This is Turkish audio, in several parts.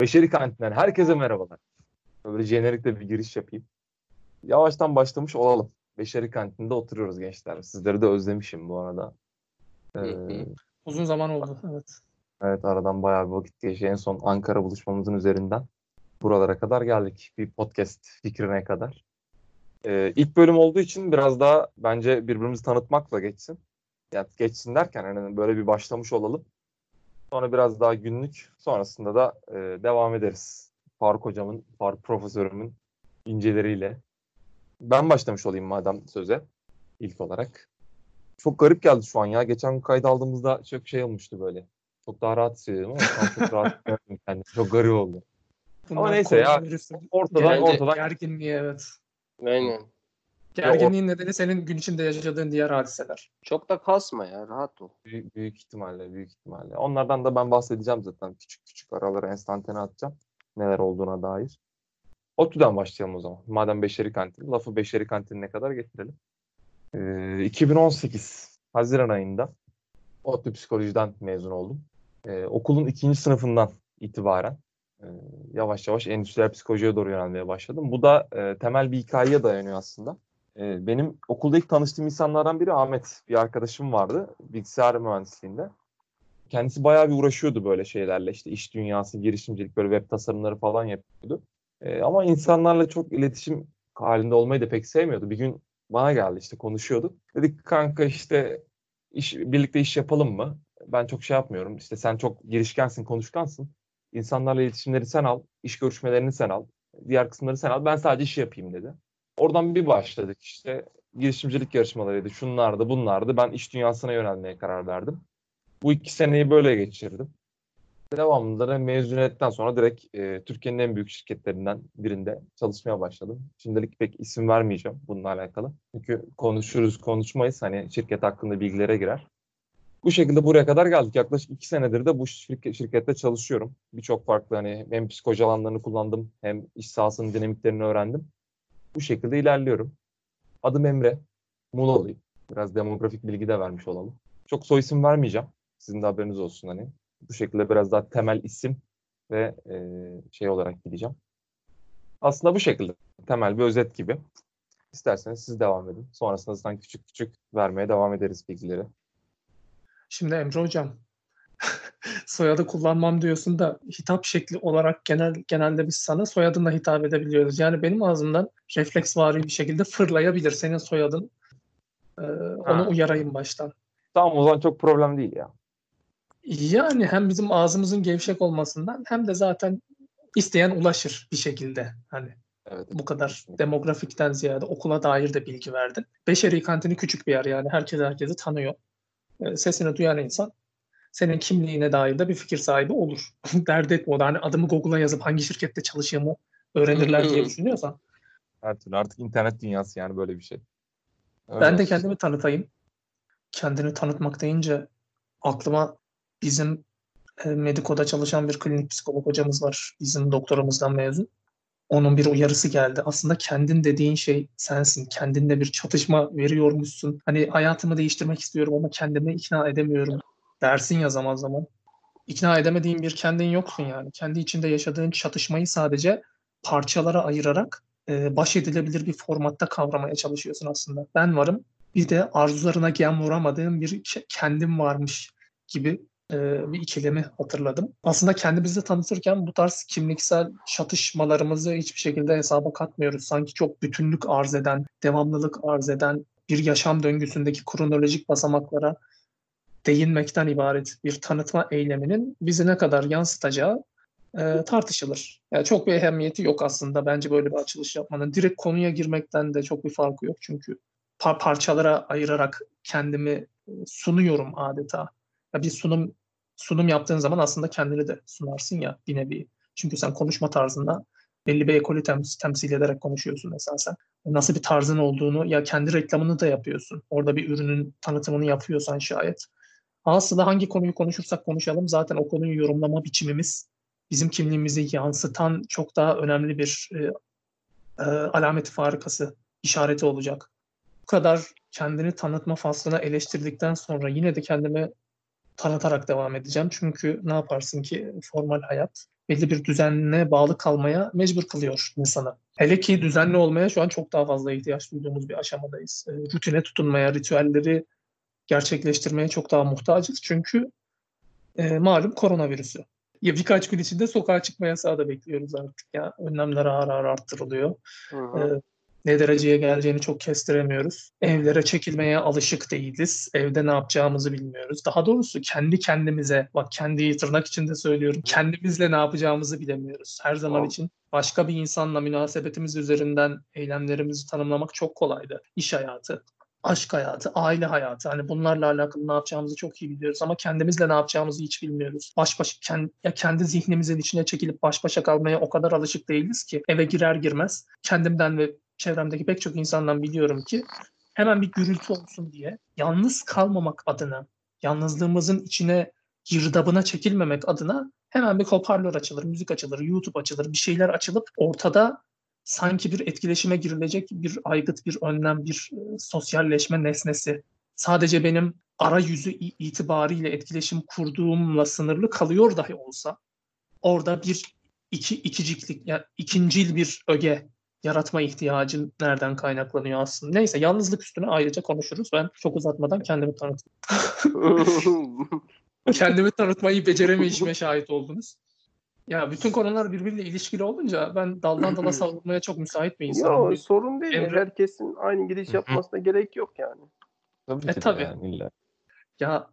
Beşeri Kantin'den herkese merhabalar. Böyle jenerikte bir giriş yapayım. Yavaştan başlamış olalım. Beşeri Kantin'de oturuyoruz gençler. Sizleri de özlemişim bu arada. Ee, Uzun zaman oldu. Evet. evet aradan bayağı bir vakit geçti. En son Ankara buluşmamızın üzerinden buralara kadar geldik. Bir podcast fikrine kadar. Ee, ilk bölüm olduğu için biraz daha bence birbirimizi tanıtmakla geçsin. Yani geçsin derken hani böyle bir başlamış olalım. Sonra biraz daha günlük. Sonrasında da e, devam ederiz. Faruk hocamın, Faruk profesörümün inceleriyle. Ben başlamış olayım madem söze ilk olarak. Çok garip geldi şu an ya. Geçen kayıt aldığımızda çok şey olmuştu böyle. Çok daha rahat hissediyordum ama şu an çok rahat hissetmiyorum kendimi. Çok garip oldu. Ama neyse ya. Ortadan Bence ortadan Gerginliği evet. Aynen. Gerginliğin nedeni senin gün içinde yaşadığın diğer hadiseler. Çok da kasma ya rahat ol. büyük, büyük ihtimalle büyük ihtimalle. Onlardan da ben bahsedeceğim zaten. Küçük küçük aralara enstantane atacağım. Neler olduğuna dair. ODTÜ'den başlayalım o zaman. Madem Beşeri Kantin. Lafı Beşeri Kantin'ine kadar getirelim. Ee, 2018 Haziran ayında ODTÜ Psikoloji'den mezun oldum. Ee, okulun ikinci sınıfından itibaren e, yavaş yavaş endüstriyel psikolojiye doğru yönelmeye başladım. Bu da e, temel bir hikayeye dayanıyor aslında. E, benim okulda ilk tanıştığım insanlardan biri Ahmet. Bir arkadaşım vardı bilgisayar mühendisliğinde. Kendisi bayağı bir uğraşıyordu böyle şeylerle. İşte iş dünyası, girişimcilik, böyle web tasarımları falan yapıyordu. E, ama insanlarla çok iletişim halinde olmayı da pek sevmiyordu. Bir gün bana geldi işte konuşuyorduk. Dedik kanka işte iş, birlikte iş yapalım mı? Ben çok şey yapmıyorum. İşte sen çok girişkensin, konuşkansın. İnsanlarla iletişimleri sen al, iş görüşmelerini sen al, diğer kısımları sen al. Ben sadece iş yapayım dedi. Oradan bir başladık işte. Girişimcilik yarışmalarıydı, şunlardı, bunlardı. Ben iş dünyasına yönelmeye karar verdim. Bu iki seneyi böyle geçirdim. Devamında da mezuniyetten sonra direkt e, Türkiye'nin en büyük şirketlerinden birinde çalışmaya başladım. Şimdilik pek isim vermeyeceğim bununla alakalı. Çünkü konuşuruz konuşmayız hani şirket hakkında bilgilere girer. Bu şekilde buraya kadar geldik. Yaklaşık iki senedir de bu şirket, şirkette çalışıyorum. Birçok farklı hani hem psikoloji alanlarını kullandım hem iş sahasının dinamiklerini öğrendim. Bu şekilde ilerliyorum. Adım Emre. Muğla'lıyım. Biraz demografik bilgi de vermiş olalım. Çok soy isim vermeyeceğim. Sizin de haberiniz olsun hani. Bu şekilde biraz daha temel isim ve e, şey olarak gideceğim. Aslında bu şekilde. Temel bir özet gibi. İsterseniz siz devam edin. Sonrasında zaten küçük küçük vermeye devam ederiz bilgileri. Şimdi Emre Hocam soyadı kullanmam diyorsun da hitap şekli olarak genel genelde biz sana soyadınla hitap edebiliyoruz. Yani benim ağzımdan refleksvari bir şekilde fırlayabilir senin soyadın. Ee, onu uyarayım baştan. Tamam o zaman çok problem değil ya. Yani hem bizim ağzımızın gevşek olmasından hem de zaten isteyen ulaşır bir şekilde. Hani Evet. bu kadar demografikten ziyade okula dair de bilgi verdin. Beşeri kantini küçük bir yer yani herkes herkesi tanıyor. Ee, Sesini duyan insan senin kimliğine dair de bir fikir sahibi olur. Dert etme o da hani adımı Google'a yazıp hangi şirkette çalıştığımı öğrenirler diye düşünüyorsan. Her türlü artık internet dünyası yani böyle bir şey. Öyle Ben de olsun. kendimi tanıtayım. Kendini tanıtmak deyince aklıma bizim e, Mediko'da çalışan bir klinik psikolog hocamız var. Bizim doktorumuzdan mezun. Onun bir uyarısı geldi. Aslında kendin dediğin şey sensin. Kendinle bir çatışma veriyormuşsun. Hani hayatımı değiştirmek istiyorum ama kendimi ikna edemiyorum dersin ya zaman zaman. İkna edemediğin bir kendin yoksun yani. Kendi içinde yaşadığın çatışmayı sadece parçalara ayırarak e, baş edilebilir bir formatta kavramaya çalışıyorsun aslında. Ben varım. Bir de arzularına gem vuramadığım bir ke- kendim varmış gibi e, bir ikilemi hatırladım. Aslında kendimizi tanıtırken bu tarz kimliksel çatışmalarımızı hiçbir şekilde hesaba katmıyoruz. Sanki çok bütünlük arz eden, devamlılık arz eden bir yaşam döngüsündeki kronolojik basamaklara değinmekten ibaret bir tanıtma eyleminin bizi ne kadar yansıtacağı e, tartışılır. Yani çok bir ehemmiyeti yok aslında bence böyle bir açılış yapmanın. Direkt konuya girmekten de çok bir farkı yok çünkü par- parçalara ayırarak kendimi e, sunuyorum adeta. Ya bir sunum sunum yaptığın zaman aslında kendini de sunarsın ya bir nevi. Çünkü sen konuşma tarzında belli bir ekolü tem- temsil ederek konuşuyorsun esasen. Nasıl bir tarzın olduğunu ya kendi reklamını da yapıyorsun. Orada bir ürünün tanıtımını yapıyorsan şayet. Aslında hangi konuyu konuşursak konuşalım zaten o konuyu yorumlama biçimimiz bizim kimliğimizi yansıtan çok daha önemli bir e, e, alameti farikası, işareti olacak. Bu kadar kendini tanıtma faslına eleştirdikten sonra yine de kendimi tanıtarak devam edeceğim. Çünkü ne yaparsın ki formal hayat belli bir düzenine bağlı kalmaya mecbur kılıyor insanı. Hele ki düzenli olmaya şu an çok daha fazla ihtiyaç duyduğumuz bir aşamadayız. E, rutine tutunmaya, ritüelleri gerçekleştirmeye çok daha muhtacız. Çünkü e, malum koronavirüsü. Ya birkaç gün içinde sokağa çıkma yasağı da bekliyoruz artık ya. Önlemler ağır ağır arttırılıyor. Hı E, ne dereceye geleceğini çok kestiremiyoruz. Evlere çekilmeye alışık değiliz. Evde ne yapacağımızı bilmiyoruz. Daha doğrusu kendi kendimize, bak kendi tırnak içinde söylüyorum, kendimizle ne yapacağımızı bilemiyoruz. Her zaman Tamam. için başka bir insanla münasebetimiz üzerinden eylemlerimizi tanımlamak çok kolaydı. İş hayatı, aşk hayatı, aile hayatı. Hani bunlarla alakalı ne yapacağımızı çok iyi biliyoruz ama kendimizle ne yapacağımızı hiç bilmiyoruz. Baş başa kendi, ya kendi zihnimizin içine çekilip baş başa kalmaya o kadar alışık değiliz ki eve girer girmez kendimden ve çevremdeki pek çok insandan biliyorum ki hemen bir gürültü olsun diye yalnız kalmamak adına, yalnızlığımızın içine girdabına çekilmemek adına hemen bir hoparlör açılır, müzik açılır, YouTube açılır, bir şeyler açılıp ortada sanki bir etkileşime girilecek bir aygıt, bir önlem, bir e, sosyalleşme nesnesi. Sadece benim arayüzü i- itibariyle etkileşim kurduğumla sınırlı kalıyor dahi olsa orada bir iki ikiciklik, yani ikincil bir öge yaratma ihtiyacın nereden kaynaklanıyor aslında. Neyse yalnızlık üstüne ayrıca konuşuruz. Ben çok uzatmadan kendimi tanıtayım. kendimi tanıtmayı beceremeyişime şahit oldunuz. Ya bütün konular birbiriyle ilişkili olunca ben daldan dala savrulmaya çok müsait bir insanım. Yo, sorun değil. Emre- Herkesin aynı hı. yapmasına gerek yok yani. Tabii E, ki tabii. yani illa. Ya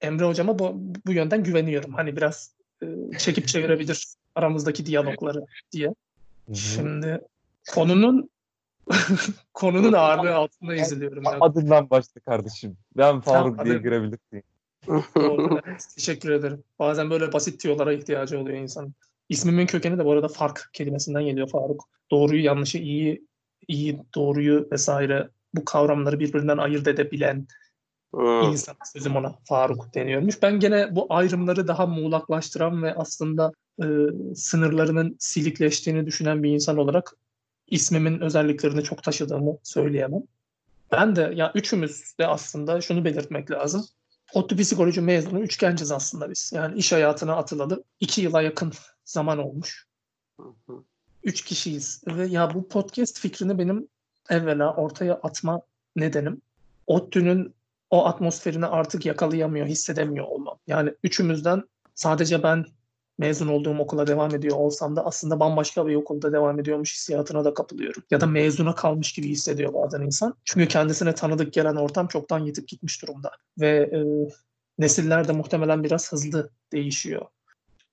Emre hocama bu, bu yönden güveniyorum. Hani biraz e, çekip çevirebilir aramızdaki diyalogları diye. Şimdi konunun konunun ağırlığı altında eziliyorum. ya. Adından başla kardeşim. Ben Faruk Tamam, diye adı- girebilirsin. Doğru, evet. Teşekkür ederim. Bazen böyle basit tiyolara ihtiyacı oluyor insanın. İsmimin kökeni de bu arada fark kelimesinden geliyor Faruk. Doğruyu, yanlışı, iyi, iyi, doğruyu vesaire bu kavramları birbirinden ayırt edebilen Hı. insan sözüm ona Faruk deniyormuş. Ben gene bu ayrımları daha muğlaklaştıran ve aslında e, sınırlarının silikleştiğini düşünen bir insan olarak ismimin özelliklerini çok taşıdığımı söyleyemem. Ben de ya üçümüz de aslında şunu belirtmek lazım. ODTÜ psikoloji mezunu üç genciz aslında biz. Yani iş hayatına atılalı iki yıla yakın zaman olmuş. Üç kişiyiz. Ve ya bu podcast fikrini benim evvela ortaya atma nedenim ODTÜ'nün o atmosferini artık yakalayamıyor, hissedemiyor olmam. Yani üçümüzden sadece ben mezun olduğum okula devam ediyor olsam da aslında bambaşka bir okulda devam ediyormuş hissiyatına da kapılıyorum. Ya da mezuna kalmış gibi hissediyor bazen insan. Çünkü kendisine tanıdık gelen ortam çoktan yitip gitmiş durumda. Ve e, nesiller de muhtemelen biraz hızlı değişiyor.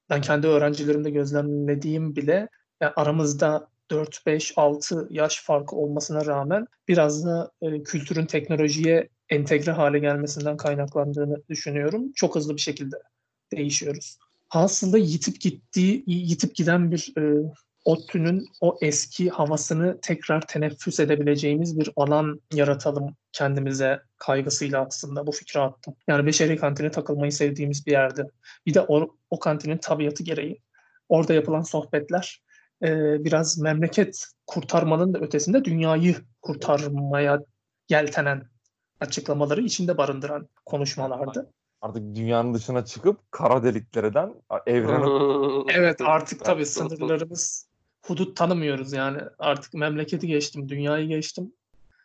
Ben kendi öğrencilerimde gözlemlediğim bile ya aramızda 4, 5, 6 yaş farkı olmasına rağmen biraz da e, kültürün teknolojiye entegre hale gelmesinden kaynaklandığını düşünüyorum. Çok hızlı bir şekilde değişiyoruz. Aslında yitip gittiği, yitip giden bir e, ODTÜ'nün o eski havasını tekrar teneffüs edebileceğimiz bir alan yaratalım kendimize kaygısıyla aslında bu fikri attım. Yani Beşeri Kantini takılmayı sevdiğimiz bir yerde. Bir de o, o kantinin tabiatı gereği orada yapılan sohbetler e, biraz memleket kurtarmanın da ötesinde dünyayı kurtarmaya yeltenen açıklamaları içinde barındıran konuşmalardı. Artık dünyanın dışına çıkıp kara deliklerden evrene Evet artık tabii sınırlarımız hudut tanımıyoruz yani. Artık memleketi geçtim, dünyayı geçtim.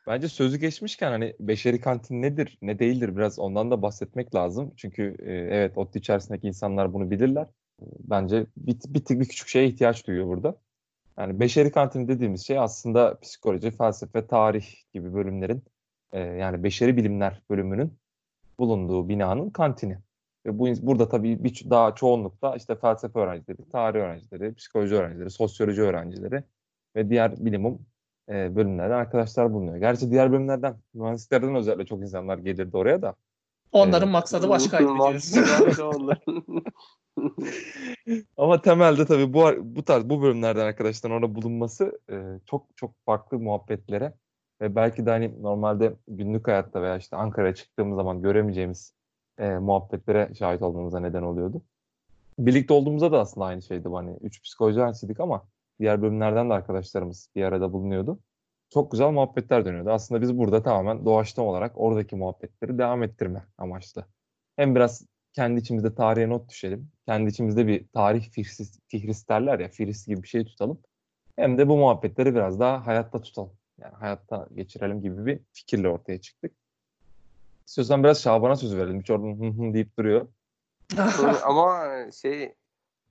Bence sözü geçmişken hani beşeri kantin nedir, ne değildir biraz ondan da bahsetmek lazım. Çünkü e, evet ODTÜ içerisindeki insanlar bunu bilirler. Bence bir, bir, tık- bir küçük şeye ihtiyaç duyuyor burada. Yani beşeri kantin dediğimiz şey aslında psikoloji, felsefe, tarih gibi bölümlerin e, yani beşeri bilimler bölümünün bulunduğu binanın kantini. Ve bu burada tabii bir, daha çoğunlukta işte felsefe öğrencileri, tarih öğrencileri, psikoloji öğrencileri, sosyoloji öğrencileri ve diğer bilimum e, bölümlerden arkadaşlar bulunuyor. Gerçi diğer bölümlerden, mühendislerden özellikle çok insanlar gelirdi oraya da. Onların Evet. maksadı başkaydı biliyorsun. Ama temelde tabii bu bu tarz bu bölümlerden arkadaşların orada bulunması e, çok çok farklı muhabbetlere ve belki de hani normalde günlük hayatta veya işte Ankara'ya çıktığımız zaman göremeyeceğimiz e, muhabbetlere şahit olmamıza neden oluyordu. Birlikte olduğumuzda da aslında aynı şeydi hani üç psikoloji öğrencisiydik ama diğer bölümlerden de arkadaşlarımız bir arada bulunuyordu. Çok güzel muhabbetler dönüyordu. Aslında biz burada tamamen doğaçlama olarak oradaki muhabbetleri devam ettirme amaçlı. Hem biraz kendi içimizde tarihe not düşelim. Kendi içimizde bir tarih fihris, fihris derler ya, fihris gibi bir şey tutalım. Hem de bu muhabbetleri biraz daha hayatta tutalım. Yani hayatta geçirelim gibi bir fikirle ortaya çıktık. İstiyorsan biraz Şaban'a söz verelim. Hiç oradan hı hı deyip duruyor. Ama şey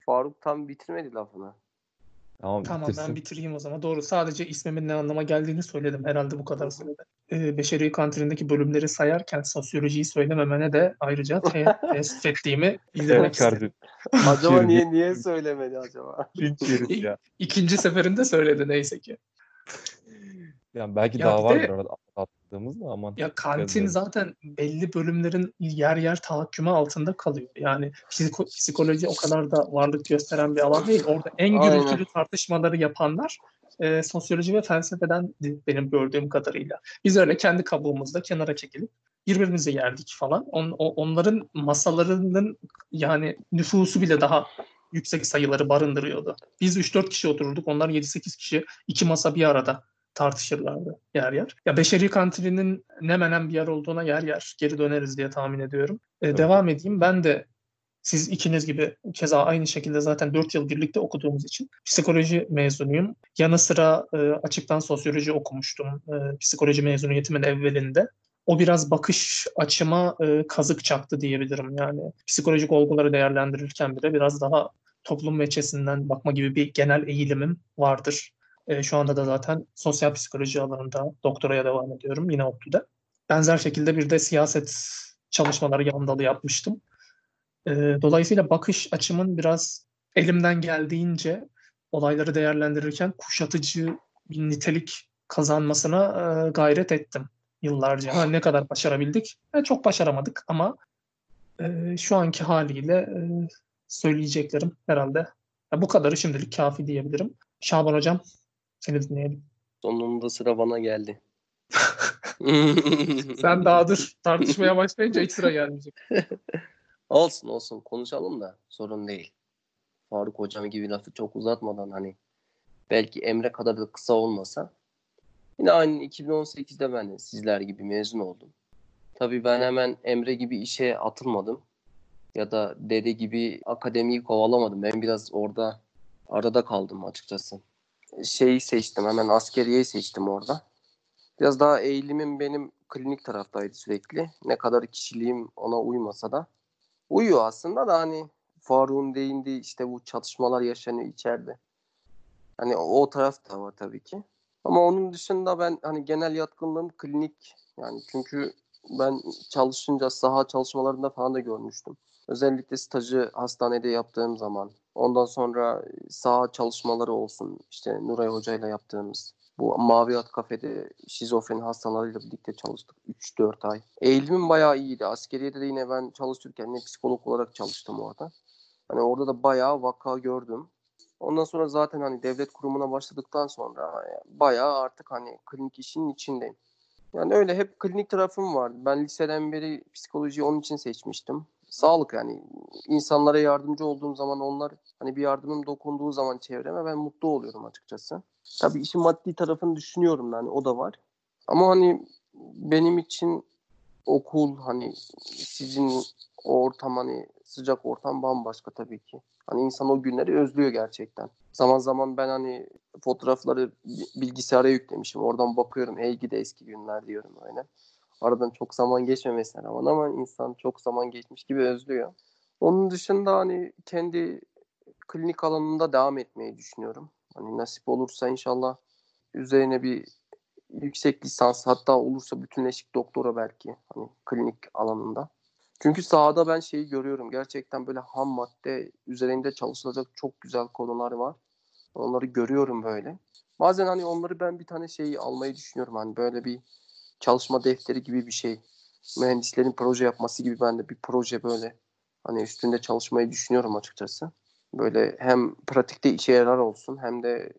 Faruk tam bitirmedi lafını. Tamam, Tamam bitirsin. ben bitireyim o zaman. Doğru. Sadece ismimin ne anlama geldiğini söyledim. Herhalde bu kadar sürede. Ee, Beşeri kantinindeki bölümleri sayarken sosyolojiyi söylememene de ayrıca te- teessüf ettiğimi bildirmek istedim. Acaba niye niye söylemedi acaba? Ya. İkinci seferinde söyledi neyse ki. Yani belki Ya daha bir de- vardır arada atladığımız da aman. Ya kantin zaten belli bölümlerin yer yer tahakkümü altında kalıyor. Yani psiko- psikoloji o kadar da varlık gösteren bir alan değil. Orada en gürültülü tartışmaları yapanlar e, sosyoloji ve felsefeden benim gördüğüm kadarıyla. Biz öyle kendi kabuğumuzda kenara çekilip birbirimizi yerdik falan. On, o- onların masalarının yani nüfusu bile daha yüksek sayıları barındırıyordu. Biz 3-4 kişi otururduk. Onlar 7-8 kişi iki masa bir arada tartışırlardı yer yer. Ya Beşeri Kantini'nin ne menen bir yer olduğuna yer yer geri döneriz diye tahmin ediyorum. Ee, Tabii. devam edeyim. Ben de siz ikiniz gibi keza aynı şekilde zaten 4 yıl birlikte okuduğumuz için psikoloji mezunuyum. Yanı sıra e, açıktan sosyoloji okumuştum e, psikoloji mezuniyetimin evvelinde. O biraz bakış açıma e, kazık çaktı diyebilirim. Yani psikolojik olguları değerlendirirken bile biraz daha toplum veçesinden bakma gibi bir genel eğilimim vardır. E, şu anda da zaten sosyal psikoloji alanında doktoraya devam ediyorum yine ODTÜ'de. Benzer şekilde bir de siyaset çalışmaları yan dalı yapmıştım. E, dolayısıyla bakış açımın biraz elimden geldiğince olayları değerlendirirken kuşatıcı bir nitelik kazanmasına e, gayret ettim yıllarca. Ha, ne kadar başarabildik? E, çok başaramadık ama e, şu anki haliyle e, söyleyeceklerim herhalde. Ya, bu kadarı şimdilik kafi diyebilirim. Şaban Hocam seni dinleyelim. Sonunda sıra bana geldi. Sen daha dur. Tartışmaya başlayınca hiç sıra gelmeyecek. olsun olsun konuşalım da sorun değil. Faruk hocam gibi lafı çok uzatmadan hani belki Emre kadar da kısa olmasa yine aynı 2018'de ben de sizler gibi mezun oldum. Tabii ben hemen Emre gibi işe atılmadım ya da dede gibi akademiyi kovalamadım. Ben biraz orada arada kaldım açıkçası. Şeyi seçtim hemen askeriyeyi seçtim orada. Biraz daha eğilimim benim klinik taraftaydı sürekli. Ne kadar kişiliğim ona uymasa da. Uyuyor aslında da hani Faruk'un değindiği işte bu çatışmalar yaşanıyor içeride. Hani o, taraf da var tabii ki. Ama onun dışında ben hani genel yatkınlığım klinik. Yani çünkü ben çalışınca saha çalışmalarında falan da görmüştüm. Özellikle stajı hastanede yaptığım zaman. Ondan sonra saha çalışmaları olsun. işte Nuray Hoca ile yaptığımız. Bu Mavi At kafede şizofreni hastalarıyla birlikte çalıştık 3-4 ay. Eğilimim bayağı iyiydi. Askeriyede de yine ben çalışırken ne psikolog olarak çalıştım orada. Hani orada da bayağı vaka gördüm. Ondan sonra zaten hani devlet kurumuna başladıktan sonra bayağı artık hani klinik işin içindeyim. Yani öyle hep klinik tarafım vardı. Ben liseden beri psikolojiyi onun için seçmiştim. Sağlık yani insanlara yardımcı olduğum zaman onlar hani bir yardımım dokunduğu zaman çevreme ben mutlu oluyorum açıkçası. Tabii işin maddi tarafını düşünüyorum yani o da var. Ama hani benim için okul hani sizin o ortam hani sıcak ortam bambaşka tabii ki. Hani insan o günleri özlüyor gerçekten. Zaman zaman ben hani fotoğrafları bilgisayara yüklemişim. Oradan bakıyorum. Ey gidi eski günler diyorum öyle. Aradan çok zaman geçmemesine rağmen ama insan çok zaman geçmiş gibi özlüyor. Onun dışında hani kendi klinik alanında devam etmeyi düşünüyorum. Hani nasip olursa inşallah üzerine bir yüksek lisans hatta olursa bütünleşik doktora belki hani klinik alanında. Çünkü sahada ben şeyi görüyorum. Gerçekten böyle ham madde üzerinde çalışılacak çok güzel konular var. Onları görüyorum böyle. Bazen hani onları ben bir tane şeyi almayı düşünüyorum. Hani böyle bir çalışma defteri gibi bir şey. Mühendislerin proje yapması gibi ben de bir proje böyle hani üstünde çalışmayı düşünüyorum açıkçası. Böyle hem pratikte işe yarar olsun hem de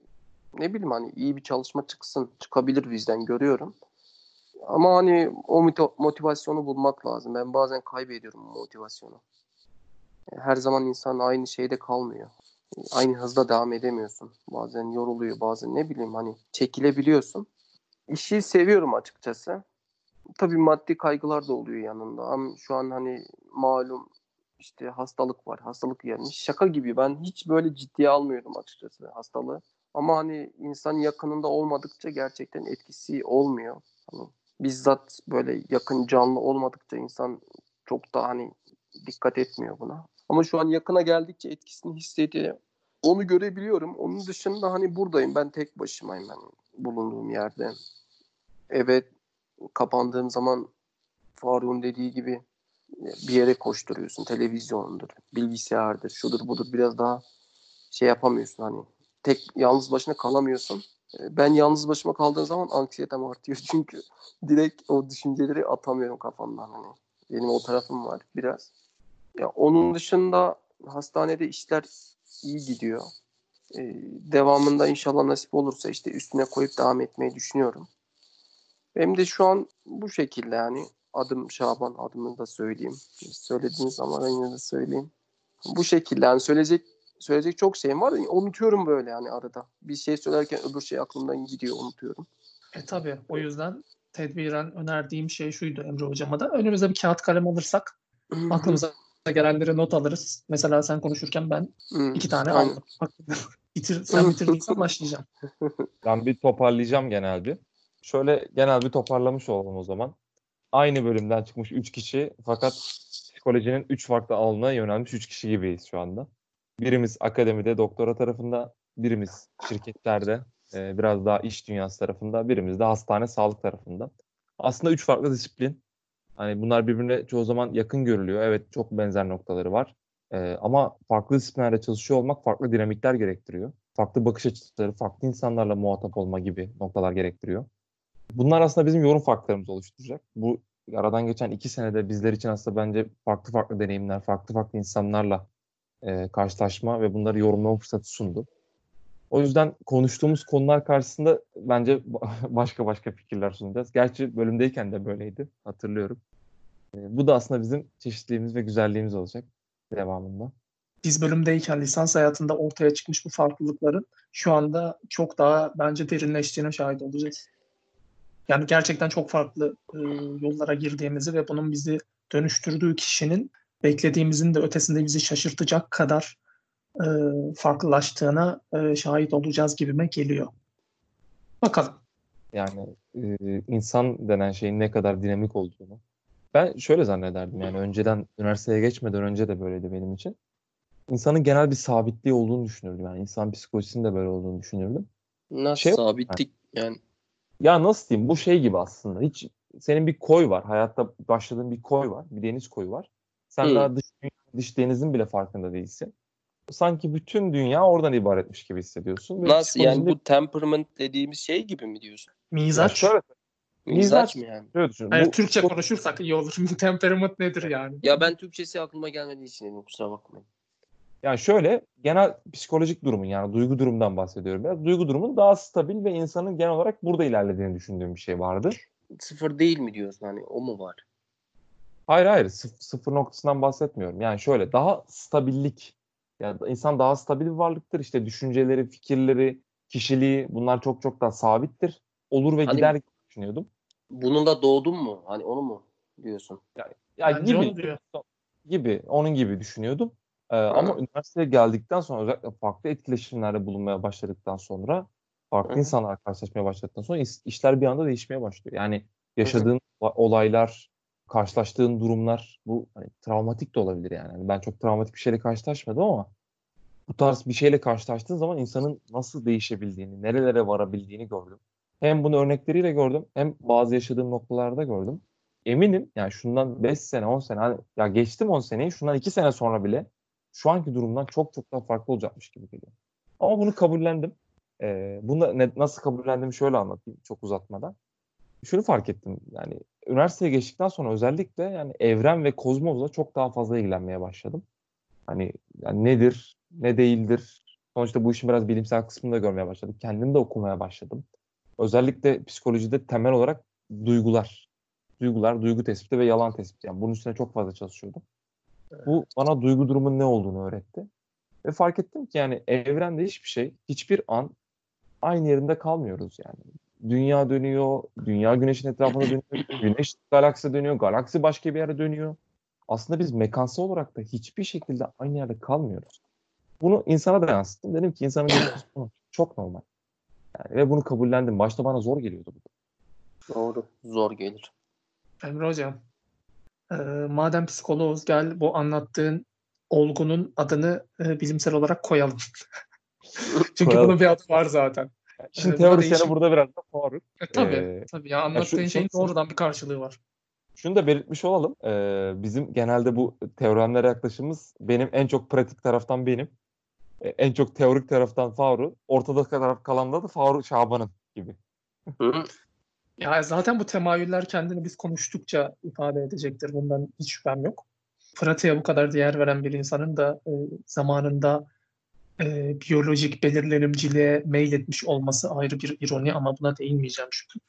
ne bileyim hani iyi bir çalışma çıksın. Çıkabilir bizden görüyorum. Ama hani o motivasyonu bulmak lazım. Ben bazen kaybediyorum motivasyonu. Her zaman insan aynı şeyde kalmıyor. Aynı hızda devam edemiyorsun. Bazen yoruluyor, bazen ne bileyim hani çekilebiliyorsun. İşi seviyorum açıkçası. Tabii maddi kaygılar da oluyor yanında. Ama şu an hani malum işte hastalık var. Hastalık gelmiş. Şaka gibi. Ben hiç böyle ciddiye almıyorum açıkçası hastalığı. Ama hani insan yakınında olmadıkça gerçekten etkisi olmuyor. Hani bizzat böyle yakın canlı olmadıkça insan çok da hani dikkat etmiyor buna. Ama şu an yakına geldikçe etkisini hissediyor. Onu görebiliyorum. Onun dışında hani buradayım. Ben tek başımayım ben bulunduğum yerde. Evet kapandığım zaman Faruk'un dediği gibi bir yere koşturuyorsun. Televizyondur, bilgisayardır, şudur budur biraz daha şey yapamıyorsun hani. Tek yalnız başına kalamıyorsun. Ee, Ben yalnız başıma kaldığım zaman anksiyetem artıyor çünkü direkt o düşünceleri atamıyorum kafamdan hani. Benim o tarafım var biraz. Ya onun dışında hastanede işler iyi gidiyor. Ee, devamında inşallah nasip olursa işte üstüne koyup devam etmeyi düşünüyorum. Benim de şu an bu şekilde yani adım Şaban adımını da söyleyeyim. Söylediğiniz ama ben yine de söyleyeyim. Bu şekilde yani söyleyecek söyleyecek çok şeyim var. Unutuyorum böyle yani arada. Bir şey söylerken öbür şey aklımdan gidiyor unutuyorum. E tabii o yüzden tedbiren önerdiğim şey şuydu Emre hocama da. Önümüze bir kağıt kalem alırsak aklımıza gelenleri not alırız. Mesela sen konuşurken ben Hı, iki tane aynen. aldım. Bitir, sen bitirdiysen başlayacağım. Ben bir toparlayacağım genel bir. Şöyle genel bir toparlamış olalım o zaman. Aynı bölümden çıkmış 3 kişi fakat psikolojinin 3 farklı alanına yönelmiş 3 kişi gibiyiz şu anda. Birimiz akademide doktora tarafında, birimiz şirketlerde e, biraz daha iş dünyası tarafında, birimiz de hastane sağlık tarafında. Aslında 3 farklı disiplin. Hani bunlar birbirine çoğu zaman yakın görülüyor. Evet çok benzer noktaları var. E, ama farklı disiplinlerde çalışıyor olmak farklı dinamikler gerektiriyor. Farklı bakış açıları, farklı insanlarla muhatap olma gibi noktalar gerektiriyor. Bunlar aslında bizim yorum farklarımızı oluşturacak. Bu aradan geçen iki senede bizler için aslında bence farklı farklı deneyimler, farklı farklı insanlarla e, karşılaşma ve bunları yorumlama fırsatı sundu. O yüzden konuştuğumuz konular karşısında bence başka başka fikirler sunacağız. Gerçi bölümdeyken de böyleydi, hatırlıyorum. E, bu da aslında bizim çeşitliliğimiz ve güzelliğimiz olacak devamında. Biz bölümdeyken lisans hayatında ortaya çıkmış bu farklılıkların şu anda çok daha bence derinleştiğine şahit olacağız. Yani gerçekten çok farklı e, yollara girdiğimizi ve bunun bizi dönüştürdüğü kişinin beklediğimizin de ötesinde bizi şaşırtacak kadar e, farklılaştığına e, şahit olacağız gibime geliyor. Bakalım. Yani e, insan denen şeyin ne kadar dinamik olduğunu. Ben şöyle zannederdim yani önceden üniversiteye geçmeden önce de böyleydi benim için. İnsanın genel bir sabitliği olduğunu düşünürdüm. Yani insan psikolojisinin de böyle olduğunu düşünürdüm. Nasıl Şey- sabitlik yani Ya nasıl diyeyim bu şey gibi aslında. Hiç senin bir koy var. Hayatta başladığın bir koy var. Bir deniz koyu var. Sen Hı. daha dış, dış denizin bile farkında değilsin. Sanki bütün dünya oradan ibaretmiş gibi hissediyorsun. Ve nasıl yani bu temperament dediğimiz şey gibi mi diyorsun? Mizaç. şöyle, Mizaç Mizaç- mı yani? şöyle düşün. Hayır, Bu- Türkçe bu- konuşursak iyi olur. Temperament nedir yani? Ya ben Türkçesi aklıma gelmediği için dedim kusura bakmayın. Yani şöyle genel psikolojik durumun yani duygu durumdan bahsediyorum biraz. Duygu durumun daha stabil ve insanın genel olarak burada ilerlediğini düşündüğüm bir şey vardı. Sıfır değil mi diyorsun hani o mu var? Hayır hayır sıf- sıfır noktasından bahsetmiyorum. Yani şöyle daha stabillik. Yani insan daha stabil bir varlıktır. İşte düşünceleri, fikirleri, kişiliği bunlar çok çok daha sabittir. Olur ve Hani- gider düşünüyordum. Bununla doğdun mu? Hani onu mu diyorsun? Ya Bence gibi diyor. gibi onun gibi düşünüyordum. Ee, ama üniversiteye geldikten sonra özellikle farklı etkileşimlerde bulunmaya başladıktan sonra farklı Hı hı. insanlarla karşılaşmaya başladıktan sonra işler bir anda değişmeye başlıyor. Yani yaşadığın o- olaylar, karşılaştığın durumlar bu hani, travmatik de olabilir yani. Yani Ben çok travmatik bir şeyle karşılaşmadım ama bu tarz bir şeyle karşılaştığın zaman insanın nasıl değişebildiğini, nerelere varabildiğini gördüm. Hem bunu örnekleriyle gördüm hem bazı yaşadığım noktalarda gördüm. Eminim yani şundan 5 sene 10 sene hani ya geçtim 10 seneyi şundan 2 sene sonra bile şu anki durumdan çok çok daha farklı olacakmış gibi geliyor. Ama bunu kabullendim. Ee, bunu ne- nasıl kabullendiğimi şöyle anlatayım çok uzatmadan. Şunu fark ettim yani üniversiteye geçtikten sonra özellikle yani evren ve kozmosla çok daha fazla ilgilenmeye başladım. Hani yani nedir, ne değildir. Sonuçta bu işin biraz bilimsel kısmını da görmeye başladım. Kendim de okumaya başladım. Özellikle psikolojide temel olarak duygular. Duygular, duygu tespiti ve yalan tespiti. Yani bunun üstüne çok fazla çalışıyordum. Bu bana duygu durumun ne olduğunu öğretti. Ve fark ettim ki yani evrende hiçbir şey, hiçbir an aynı yerinde kalmıyoruz yani. Dünya dönüyor, dünya güneşin etrafında dönüyor, güneş galaksi dönüyor, galaksi başka bir yere dönüyor. aslında biz mekansal olarak da hiçbir şekilde aynı yerde kalmıyoruz. Bunu insana da yansıttım. Dedim ki insanın gelişmesi çok normal. Yani ve bunu kabullendim. Başta bana zor geliyordu bu. Doğru. Zor gelir. Emre Hocam, e, madem psikoloğuz gel bu anlattığın olgunun adını e, bilimsel olarak koyalım. Çünkü Koyalım. bunun bir adı var zaten. Şimdi Ee, değişim- burada biraz da Faruk. E, tabii, Ee, tabii ya anlattığın şu- şeyin doğrudan bir karşılığı var. Şunu da belirtmiş olalım. Ee, bizim genelde bu teoremlere yaklaşımımız benim en çok pratik taraftan benim. Ee, en çok teorik taraftan Faruk. Ortada taraf kalan da Faruk Şaban'ın gibi. Hı? Ya zaten bu temayüller kendini biz konuştukça ifade edecektir. Bundan hiç şüphem yok. Pratiğe bu kadar değer veren bir insanın da e, zamanında e, biyolojik belirlenimciliğe meyletmiş olması ayrı bir ironi ama buna değinmeyeceğim çünkü.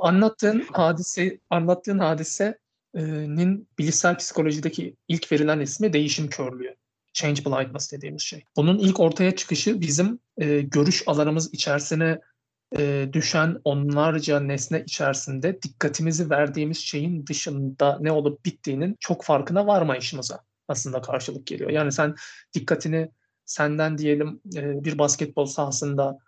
Anlattığın hadise, anlattığın hadisenin bilişsel psikolojideki ilk verilen ismi değişim körlüğü. Change blindness dediğimiz şey. Bunun ilk ortaya çıkışı bizim e, görüş alanımız içerisine e, düşen onlarca nesne içerisinde dikkatimizi verdiğimiz şeyin dışında ne olup bittiğinin çok farkına varmayışımıza aslında karşılık geliyor. Yani sen dikkatini senden diyelim e, bir basketbol sahasında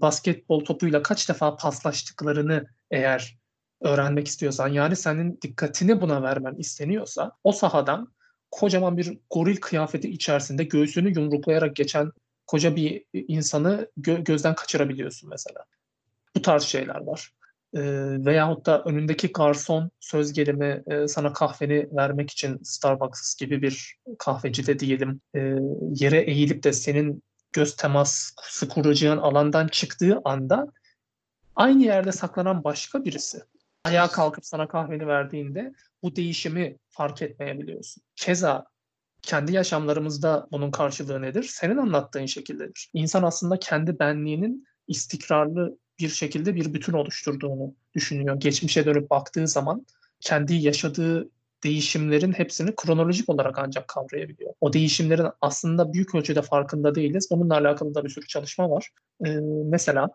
basketbol topuyla kaç defa paslaştıklarını eğer öğrenmek istiyorsan yani senin dikkatini buna vermen isteniyorsa o sahadan kocaman bir goril kıyafeti içerisinde göğsünü yumruklayarak geçen koca bir insanı gö- gözden kaçırabiliyorsun mesela. Bu tarz şeyler var. Ee, veyahut da önündeki garson söz gelimi e, sana kahveni vermek için Starbucks gibi bir kahvecide diyelim e, yere eğilip de senin göz teması kuracağın alandan çıktığı anda aynı yerde saklanan başka birisi ayağa kalkıp sana kahveni verdiğinde bu değişimi fark etmeyebiliyorsun. Keza kendi yaşamlarımızda bunun karşılığı nedir? Senin anlattığın şekildedir. İnsan aslında kendi benliğinin istikrarlı bir şekilde bir bütün oluşturduğunu düşünüyor. Geçmişe dönüp baktığı zaman kendi yaşadığı değişimlerin hepsini kronolojik olarak ancak kavrayabiliyor. O değişimlerin aslında büyük ölçüde farkında değiliz. Onunla alakalı da bir sürü çalışma var. Ee, mesela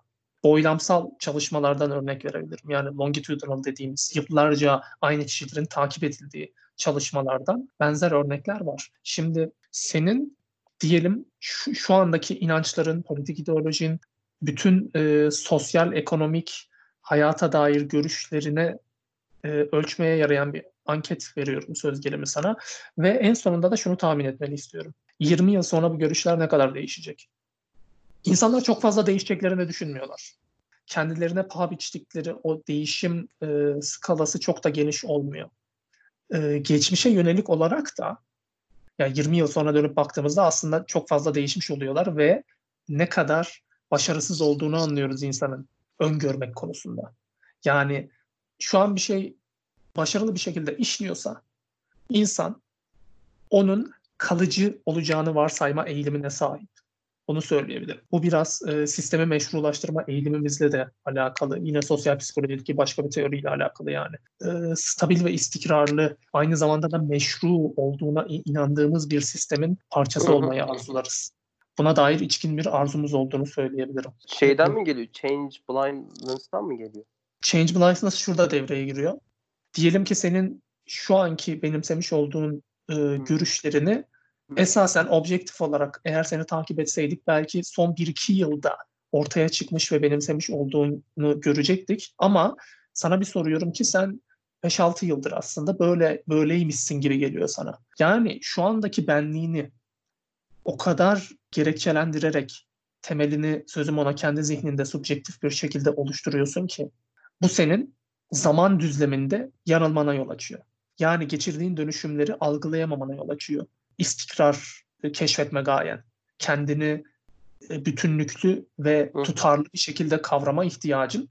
boylamsal çalışmalardan örnek verebilirim. Yani longitudinal dediğimiz yıllarca aynı kişilerin takip edildiği çalışmalardan benzer örnekler var. Şimdi senin diyelim şu, şu andaki inançların, politik ideolojin, bütün e, sosyal, ekonomik, hayata dair görüşlerine e, ölçmeye yarayan bir anket veriyorum söz gelimi sana. Ve en sonunda da şunu tahmin etmeni istiyorum. 20 yıl sonra bu görüşler ne kadar değişecek? İnsanlar çok fazla değişeceklerini düşünmüyorlar. Kendilerine paha biçtikleri o değişim e, skalası çok da geniş olmuyor. E, geçmişe yönelik olarak da yani 20 yıl sonra dönüp baktığımızda aslında çok fazla değişmiş oluyorlar ve ne kadar başarısız olduğunu anlıyoruz insanın öngörmek konusunda. Yani şu an bir şey başarılı bir şekilde işliyorsa insan onun kalıcı olacağını varsayma eğilimine sahip. Onu söyleyebilirim. Bu biraz e, sistemi meşrulaştırma eğilimimizle de alakalı. Yine sosyal psikolojideki başka bir teoriyle alakalı yani. E, stabil ve istikrarlı, aynı zamanda da meşru olduğuna inandığımız bir sistemin parçası olmayı arzularız. Buna dair içkin bir arzumuz olduğunu söyleyebilirim. Şeyden mi geliyor? Change blindness'tan mı geliyor? Change blindness şurada devreye giriyor. Diyelim ki senin şu anki benimsemiş olduğun e, görüşlerini esasen objektif olarak eğer seni takip etseydik belki son 1-2 yılda ortaya çıkmış ve benimsemiş olduğunu görecektik. Ama sana bir soruyorum ki sen 5-6 yıldır aslında böyle böyleymişsin gibi geliyor sana. Yani şu andaki benliğini o kadar gerekçelendirerek temelini sözüm ona kendi zihninde subjektif bir şekilde oluşturuyorsun ki bu senin zaman düzleminde yanılmana yol açıyor. Yani geçirdiğin dönüşümleri algılayamamana yol açıyor. İstikrar keşfetme gayen, kendini bütünlüklü ve tutarlı bir şekilde kavrama ihtiyacın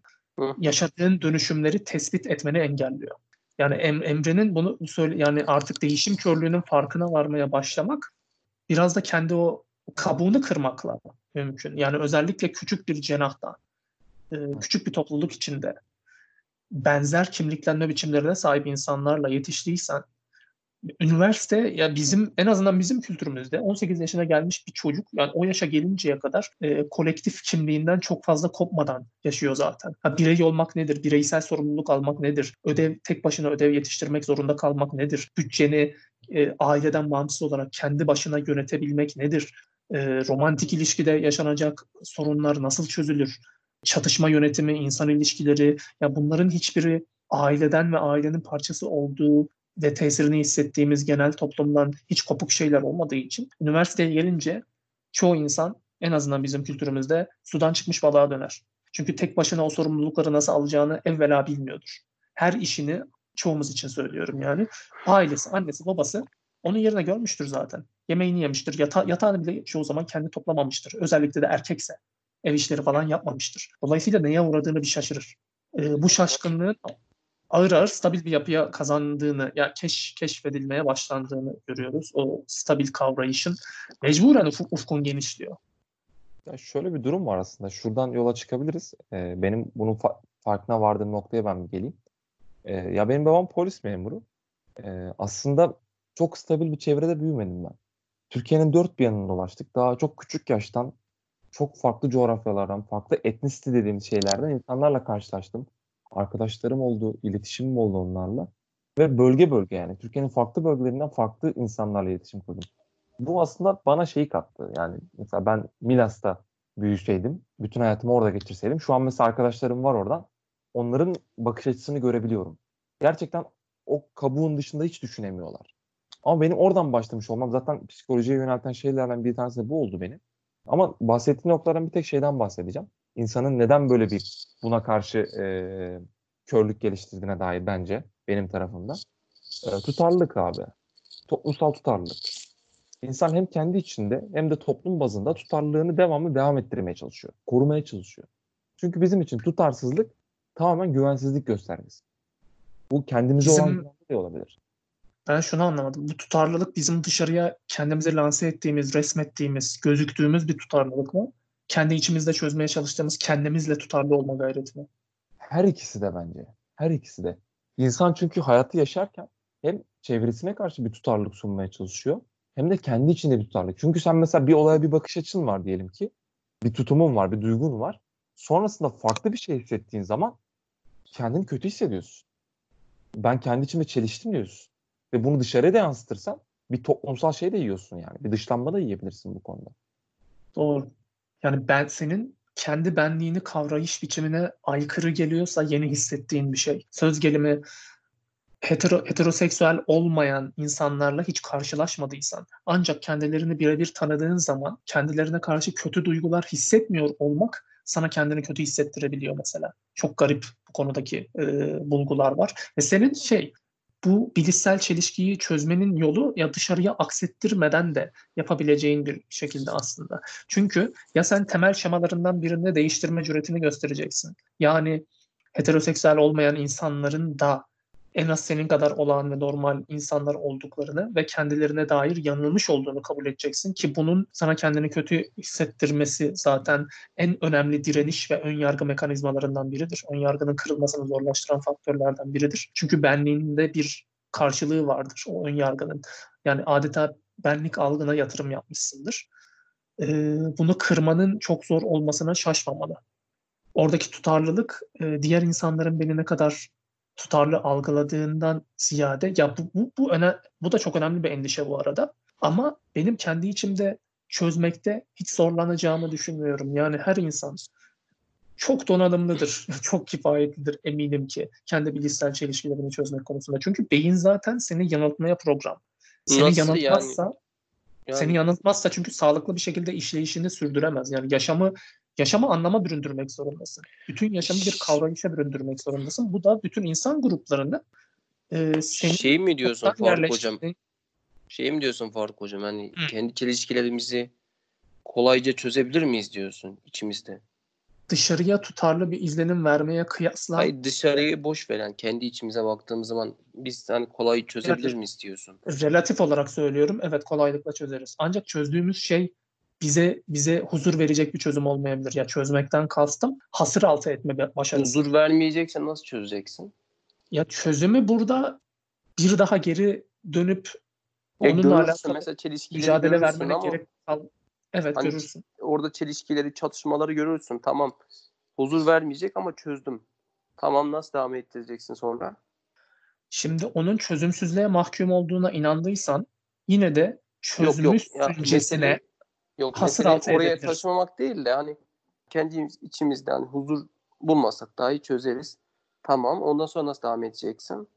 yaşadığın dönüşümleri tespit etmeni engelliyor. Yani em, Emre'nin bunu söyle yani artık değişim körlüğünün farkına varmaya başlamak biraz da kendi o kabuğunu kırmakla mümkün. Yani özellikle küçük bir cenahta, e, küçük bir topluluk içinde benzer kimliklenme biçimlerine sahip insanlarla yetiştiysen üniversite ya bizim en azından bizim kültürümüzde 18 yaşına gelmiş bir çocuk yani o yaşa gelinceye kadar e, kolektif kimliğinden çok fazla kopmadan yaşıyor zaten. Ha, birey olmak nedir? Bireysel sorumluluk almak nedir? Ödev tek başına ödev yetiştirmek zorunda kalmak nedir? Bütçeni e, aileden bağımsız olarak kendi başına yönetebilmek nedir? E, romantik ilişkide yaşanacak sorunlar nasıl çözülür? Çatışma yönetimi, insan ilişkileri, ya bunların hiçbiri aileden ve ailenin parçası olduğu ve tesirini hissettiğimiz genel toplumdan hiç kopuk şeyler olmadığı için üniversiteye gelince çoğu insan en azından bizim kültürümüzde sudan çıkmış balığa döner. Çünkü tek başına o sorumlulukları nasıl alacağını evvela bilmiyordur. Her işini çoğumuz için söylüyorum yani. Ailesi, annesi, babası onun yerine görmüştür zaten. Yemeğini yemiştir. Yata yatağını bile çoğu zaman kendi toplamamıştır. Özellikle de erkekse. Ev işleri falan yapmamıştır. Dolayısıyla neye uğradığını bir şaşırır. Ee, bu şaşkınlığın ağır ağır stabil bir yapıya kazandığını, ya keş, keşfedilmeye başlandığını görüyoruz. O stabil kavrayışın mecburen ufuk, ufkun genişliyor. Ya şöyle bir durum var aslında. Şuradan yola çıkabiliriz. Ee, benim bunun fa- farkına vardığım noktaya ben bir geleyim. Ee, ya benim babam polis memuru. Ee, aslında çok stabil bir çevrede büyümedim ben. Türkiye'nin dört bir yanını dolaştık. Daha çok küçük yaştan çok farklı coğrafyalardan, farklı etnisite dediğimiz şeylerden insanlarla karşılaştım. Arkadaşlarım oldu, iletişimim oldu onlarla. Ve bölge bölge yani. Türkiye'nin farklı bölgelerinden farklı insanlarla iletişim kurdum. Bu aslında bana şeyi kattı. Yani mesela ben Milas'ta büyüseydim, bütün hayatımı orada geçirseydim. Şu an mesela arkadaşlarım var oradan. Onların bakış açısını görebiliyorum. Gerçekten o kabuğun dışında hiç düşünemiyorlar. Ama benim oradan başlamış olmam zaten psikolojiye yönelten şeylerden bir tanesi de bu oldu benim. Ama bahsettiğim noktaların bir tek şeyden bahsedeceğim. İnsanın neden böyle bir buna karşı e, körlük geliştirdiğine dair bence benim tarafımdan. E, tutarlılık abi. Toplumsal tutarlılık. İnsan hem kendi içinde hem de toplum bazında tutarlılığını devamlı devam ettirmeye çalışıyor. Korumaya çalışıyor. Çünkü bizim için tutarsızlık tamamen güvensizlik göstergesi. Bu kendimize Bizim- olan de olabilir. Ben şunu anlamadım. Bu tutarlılık bizim dışarıya kendimizi lanse ettiğimiz, resmettiğimiz, gözüktüğümüz bir tutarlılık mı? Kendi içimizde çözmeye çalıştığımız kendimizle tutarlı olma gayreti mi? Her ikisi de bence. Her ikisi de. İnsan çünkü hayatı yaşarken hem çevresine karşı bir tutarlılık sunmaya çalışıyor hem de kendi içinde bir tutarlılık. Çünkü sen mesela bir olaya bir bakış açın var diyelim ki. Bir tutumun var, bir duygun var. Sonrasında farklı bir şey hissettiğin zaman kendini kötü hissediyorsun. Ben kendi içimde çeliştim diyorsun. Ve bunu dışarıya da yansıtırsan bir toplumsal şey de yiyorsun yani. Bir dışlanma da yiyebilirsin bu konuda. Doğru. Yani ben senin kendi benliğini kavrayış biçimine aykırı geliyorsa yeni hissettiğin bir şey. Söz gelimi hetero, heteroseksüel olmayan insanlarla hiç karşılaşmadıysan ancak kendilerini birebir tanıdığın zaman kendilerine karşı kötü duygular hissetmiyor olmak sana kendini kötü hissettirebiliyor mesela. Çok garip bu konudaki e, bulgular var. Ve senin şey bu bilişsel çelişkiyi çözmenin yolu ya dışarıya aksettirmeden de yapabileceğin bir şekilde aslında. Çünkü ya sen temel şemalarından birini değiştirme cüretini göstereceksin. Yani heteroseksüel olmayan insanların da en az senin kadar olağan ve normal insanlar olduklarını ve kendilerine dair yanılmış olduğunu kabul edeceksin ki bunun sana kendini kötü hissettirmesi zaten en önemli direniş ve ön yargı mekanizmalarından biridir. Ön yargının kırılmasını zorlaştıran faktörlerden biridir. Çünkü benliğinde bir karşılığı vardır o ön yargının. Yani adeta benlik algına yatırım yapmışsındır. Ee, bunu kırmanın çok zor olmasına şaşmamalı. Oradaki tutarlılık diğer insanların beni ne kadar tutarlı algıladığından ziyade ya bu bu bu, öne, bu da çok önemli bir endişe bu arada. Ama benim kendi içimde çözmekte hiç zorlanacağımı düşünmüyorum. Yani her insan çok donanımlıdır, çok kifayetlidir eminim ki kendi bilişsel çelişkilerini çözmek konusunda. Çünkü beyin zaten seni yanıltmaya program. Seni Nasıl yanıltmazsa yani? Yani seni yanıltmazsa çünkü sağlıklı bir şekilde işleyişini sürdüremez. Yani yaşamı yaşamı anlama büründürmek zorundasın. Bütün yaşamı bir kavrayışa büründürmek zorundasın. Bu da bütün insan gruplarını e, senin şey mi diyorsun Faruk hocam? Şey mi diyorsun Faruk hocam? Hani Hı. kendi çelişkilerimizi kolayca çözebilir miyiz diyorsun içimizde? dışarıya tutarlı bir izlenim vermeye kıyasla Hayır dışarıyı boş veren kendi içimize baktığımız zaman biz hani kolay çözebilir Evet. miyiz diyorsun? relatif olarak söylüyorum. Evet kolaylıkla çözeriz. Ancak çözdüğümüz şey bize bize huzur verecek bir çözüm olmayabilir. Ya çözmekten kastım hasır altı etme başarısı. Huzur vermeyeceksen nasıl çözeceksin? Ya çözümü burada bir daha geri dönüp Ya onunla alakalı mesela çelişkileri mücadele vermene ama gerek kal. Evet Hani- görürsün. orada çelişkileri, çatışmaları görürsün. Tamam. Huzur vermeyecek ama çözdüm. Tamam nasıl devam ettireceksin sonra? Şimdi onun çözümsüzlüğe mahkum olduğuna inandıysan yine de Yok yok. çözmüşsüncesine mesele- yok hasır altı oraya edebilirsin. taşımamak değil de hani kendi içimizde hani huzur bulmasak dahi çözeriz. Tamam. Ondan sonra nasıl devam edeceksin?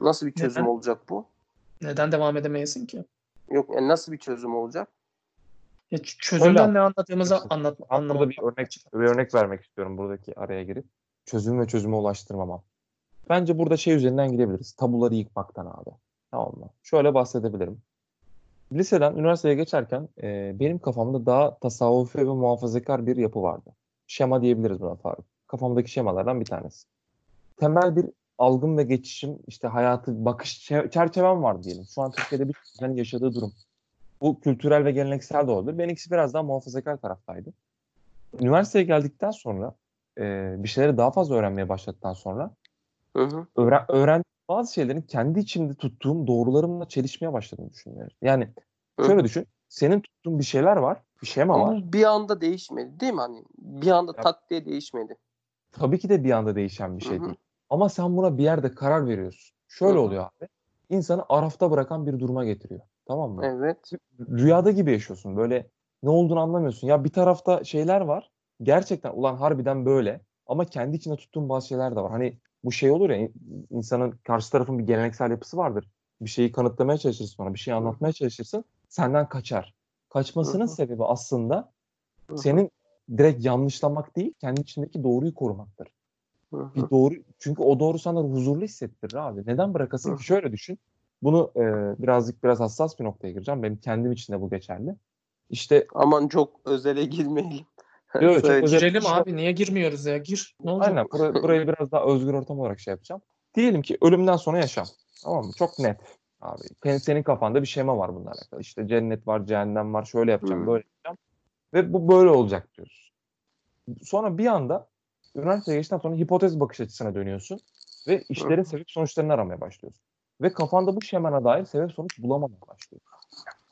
Nasıl bir çözüm Neden? olacak bu? neden devam edemeyesin ki? Yok yani nasıl bir çözüm olacak? Ya çözümden Öyle. ne anladığımızı anlat anlamam. bir örnek bir örnek vermek istiyorum buradaki araya girip. Çözüm ve çözüme ulaştırmamam. Bence burada şey üzerinden gidebiliriz. Tabuları yıkmaktan abi. Tamam mı? Şöyle bahsedebilirim. Liseden üniversiteye geçerken e, benim kafamda daha tasavvufi ve muhafazakar bir yapı vardı. Şema diyebiliriz buna Faruk. Kafamdaki şemalardan bir tanesi. Temel bir algım ve geçişim, işte hayatı, bakış çe- çerçevem var diyelim. Şu an Türkiye'de bir kişinin yaşadığı durum. Bu kültürel ve geleneksel de olabilir. Benimkisi biraz daha muhafazakar taraftaydı. Üniversiteye geldikten sonra e, bir şeyleri daha fazla öğrenmeye başladıktan sonra Hı hı. öğren, öğren bazı şeylerin kendi içimde tuttuğum doğrularımla çelişmeye başladığını düşünüyorum. Yani Hı. şöyle düşün. Senin tuttuğun bir şeyler var. Bir şema Ama var. bir anda değişmedi değil mi? Hani bir anda Ya- tak diye değişmedi. Tabii ki de bir anda değişen bir şey Hı hı. değil. Ama sen buna bir yerde karar veriyorsun. Şöyle Hı hı. oluyor abi. İnsanı arafta bırakan bir duruma getiriyor. Tamam mı? Evet. Rüyada gibi yaşıyorsun. Böyle ne olduğunu anlamıyorsun. Ya bir tarafta şeyler var. Gerçekten ulan harbiden böyle. Ama kendi içinde tuttuğun bazı şeyler de var. Hani bu şey olur ya in- insanın karşı tarafın bir geleneksel yapısı vardır. Bir şeyi kanıtlamaya çalışırsın sonra. Bir şeyi anlatmaya çalışırsın. Senden kaçar. Kaçmasının sebebi aslında senin direkt yanlışlamak değil, kendi içindeki doğruyu korumaktır. Bir doğru çünkü o doğru sana huzurlu hissettirir abi. Neden bırakasın ki? Şöyle düşün. Bunu e, birazcık biraz hassas bir noktaya gireceğim. Benim kendim için de bu geçerli. İşte Aman çok özele girmeyelim. Yok, çok özel- Girelim abi niye girmiyoruz ya? Gir. Ne olacak? aynen burayı, burayı biraz daha özgür ortam olarak şey yapacağım. Diyelim ki ölümden sonra yaşam. Tamam mı? Çok net. Abi senin, senin kafanda bir şema var bununla alakalı. İşte cennet var, cehennem var, şöyle yapacağım, Hı. böyle yapacağım. Ve bu böyle olacak diyorsun. Sonra bir anda üniversiteye geçtikten sonra hipotez bakış açısına dönüyorsun ve işlerin sebep sonuçlarını aramaya başlıyorsun. Ve kafanda bu şemana dair sebep sonuç bulamamaya başlıyorsun.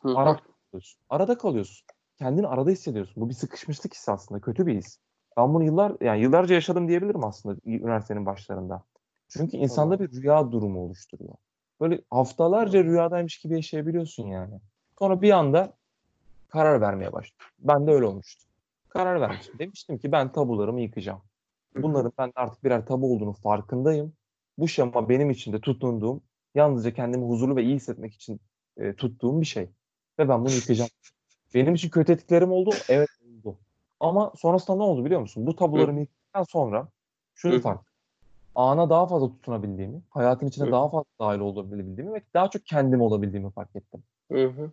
Hı. Arada kalıyorsun. Arada kalıyorsun. Kendini arada hissediyorsun. Bu bir sıkışmışlık hissi aslında. Kötü bir his. Ben bunu yıllar yani yıllarca yaşadım diyebilirim aslında üniversitenin başlarında. Çünkü insanda Tamam. bir rüya durumu oluşturuyor. Böyle haftalarca rüyadaymış gibi yaşayabiliyorsun yani. Sonra bir anda karar vermeye başlıyorsun. Ben de öyle olmuştu. Karar vermiştim. Demiştim ki ben tabularımı yıkacağım. Bunların ben artık birer tabu olduğunu farkındayım. Bu şema benim için de tutunduğum, yalnızca kendimi huzurlu ve iyi hissetmek için e, tuttuğum bir şey. Ve ben bunu yıkacağım. Benim için kötü etkilerim oldu. Evet oldu. Ama sonrasında ne oldu biliyor musun? Bu tabularımı yıktıktan sonra şunu Hı. fark ettim. Ana daha fazla tutunabildiğimi, hayatın içine Hı. daha fazla dahil olabildiğimi ve daha çok kendim olabildiğimi fark ettim. Hı hı.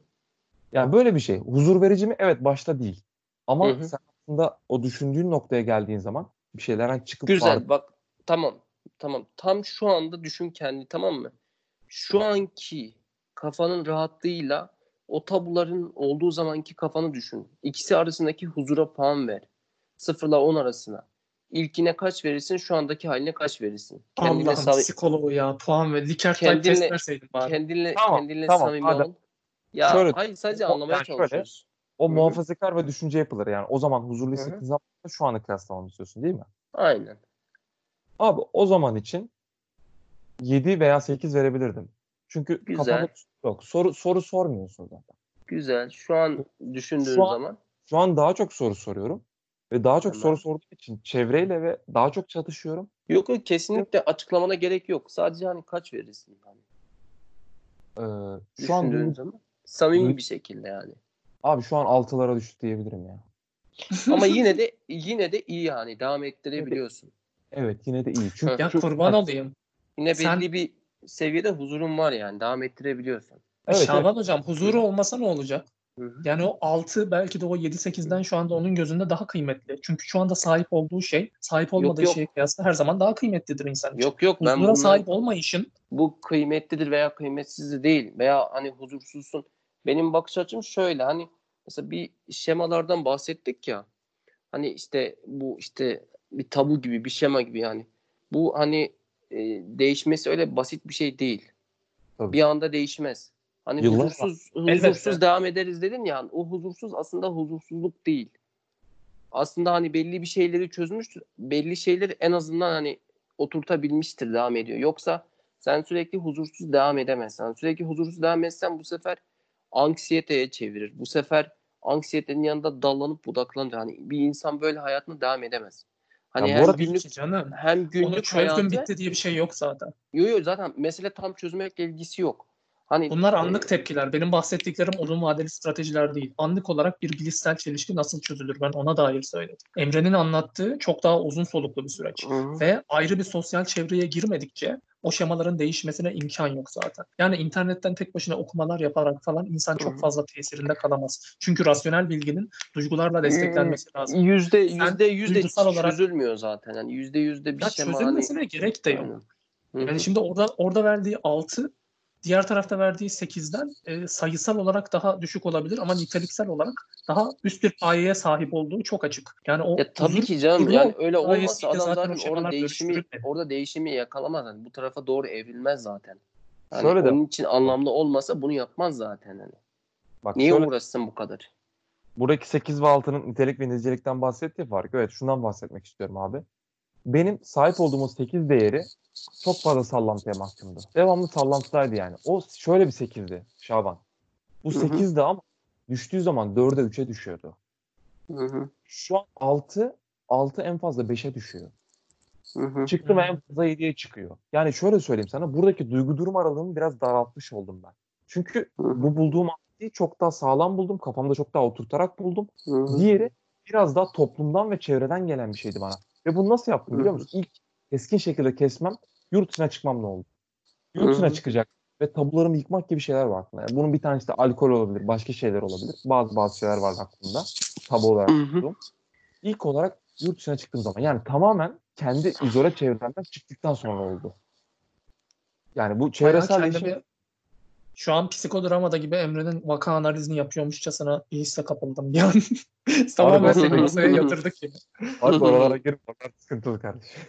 Yani böyle bir şey. Huzur verici mi? Evet başta değil. Ama Hı hı. sen aslında o düşündüğün noktaya geldiğin zaman bir şeylerden çıkıp Güzel var- bak tamam tamam tam şu anda düşün kendi tamam mı? Şu anki kafanın rahatlığıyla o tabuların olduğu zamanki kafanı düşün. İkisi arasındaki huzura puan ver. Sıfırla 10 arasına. İlkine kaç verirsin şu andaki haline kaç verirsin? Kendine, Allah'ım savi- psikoloğu ya puan ve Likert type Kendine- test verseydin bari. kendinle, Tamam, kendinle tamam, samimi hadi. ol. Ya Şöyle- hayır sadece o- anlamaya yani şöyle, çalışıyoruz. O Hı hı. muhafazakar ve düşünce yapıları yani o zaman huzurlu hissettiğin zaman şu anı kıyaslamamı istiyorsun değil mi? Aynen. Abi o zaman için 7 veya 8 verebilirdim. Çünkü Güzel. kafanda yok. Soru soru sormuyorsun zaten. Güzel. Şu an düşündüğün Şu an- zaman Şu an daha çok soru soruyorum ve daha çok Tamam. soru sorduğum için çevreyle ve daha çok çatışıyorum. yok yok kesinlikle açıklamana gerek yok. Sadece hani kaç verirsin? Hani Ee, şu an zaman samimi Hı. bir şekilde yani. abi şu an 6'lara düştü diyebilirim ya. Ama yine de yine de iyi yani devam ettirebiliyorsun. Evet yine de iyi. Çünkü Ya kurban olayım. Yine Sen- belli bir seviyede huzurun var yani devam ettirebiliyorsun. Evet, Şaban evet. hocam huzuru olmasa ne olacak? Hı hı. Yani o 6 belki de o 7-8'den şu anda onun gözünde daha kıymetli. Çünkü şu anda sahip olduğu şey sahip olmadığı yok. şeye kıyasla her zaman daha kıymetlidir insan için. Yok yok ben Huzura bunları, sahip olmayışın bu kıymetlidir veya kıymetsizdir değil veya hani huzursuzsun. Benim bakış açım şöyle hani mesela bir şemalardan bahsettik ya. Hani işte bu işte bir tabu gibi bir şema gibi yani. Bu hani e, değişmesi öyle basit bir şey değil. Tabii. Bir anda değişmez. Hani Yıllar huzursuz Elbette. huzursuz devam ederiz dedin ya. O huzursuz aslında huzursuzluk değil. Aslında hani belli bir şeyleri çözmüştür. Belli şeyleri en azından hani oturtabilmiştir devam ediyor. Yoksa Sen sürekli huzursuz devam edemezsin. Sürekli huzursuz devam etsen bu sefer anksiyeteye çevirir. Bu sefer anksiyetenin yanında dallanıp budaklanır. Hani bir insan böyle hayatına devam edemez. Hani Ya hem günlük canım. hem Onu günlük çözdüm hayatı bitti diye bir şey yok zaten. Yo yo zaten mesele tam çözmekle ilgisi yok. Hani Bunlar e, anlık tepkiler. Benim bahsettiklerim uzun vadeli stratejiler değil. Anlık olarak bir bilişsel çelişki nasıl çözülür ben ona dair söyledim. Emre'nin anlattığı çok daha uzun soluklu bir süreç. Hı. Ve ayrı bir sosyal çevreye girmedikçe o şemaların değişmesine imkan yok zaten. Yani internetten tek başına okumalar yaparak falan insan çok fazla tesirinde kalamaz. Çünkü rasyonel bilginin duygularla desteklenmesi lazım. Yüzde yüzde yüzde çözülmüyor zaten. Yani yüzde yüzde bir Ya şema çözülmesine gerek de yok. Aynen. Yani şimdi orada orada verdiği 6 diğer tarafta verdiği 8'den e, sayısal olarak daha düşük olabilir ama niteliksel olarak daha üst bir payeye sahip olduğu çok açık. Yani o Ya tabii ki canım yani öyle gayesiyle adam zaten orada değişimi orada değişimi yakalamaz. Yani bu tarafa doğru evrilmez zaten. Yani Şöyle de- onun için anlamlı olmasa bunu yapmaz zaten hani. Bak Niye şöyle, uğraşsın bu kadar? buradaki 8 ve 6'nın nitelik ve nicelikten bahsetti ya Faruk. Evet şundan bahsetmek istiyorum abi. Benim sahip olduğum 8 değeri çok fazla sallantıya mahkumdu. Devamlı sallantıdaydı yani. O şöyle bir 8'di Şaban. Bu Hı hı. 8'di ama düştüğü zaman 4'e 3'e düşüyordu. Hı hı. Şu an 6 6 en fazla 5'e düşüyor. Hı hı. Çıktı mı Hı. en fazla 7'ye çıkıyor. Yani şöyle söyleyeyim sana buradaki duygu durum aralığımı biraz daraltmış oldum ben. Çünkü bu bulduğum anlayı çok daha sağlam buldum. Kafamda çok daha oturtarak buldum. Hı hı. Diğeri biraz daha toplumdan ve çevreden gelen bir şeydi bana. Ve bunu nasıl yaptım biliyor musun? İlk keskin şekilde kesmem yurt dışına çıkmam ne oldu? Yurt dışına çıkacak ve tabularımı yıkmak gibi şeyler var aklımda. Yani bunun bir tanesi de alkol olabilir, başka şeyler olabilir. Bazı bazı şeyler var aklımda. Tabu olarak tuttuğum. İlk olarak yurt dışına çıktığım zaman yani tamamen kendi izole çevremden çıktıktan sonra oldu. Yani bu çevresel değişim şu an psikodramada gibi Emre'nin vaka analizini yapıyormuşçasına bir hisse kapıldım. Yani tamamen Harbi. seni masaya yatırdık gibi. Abi oralara girip oralar sıkıntılı kardeşim.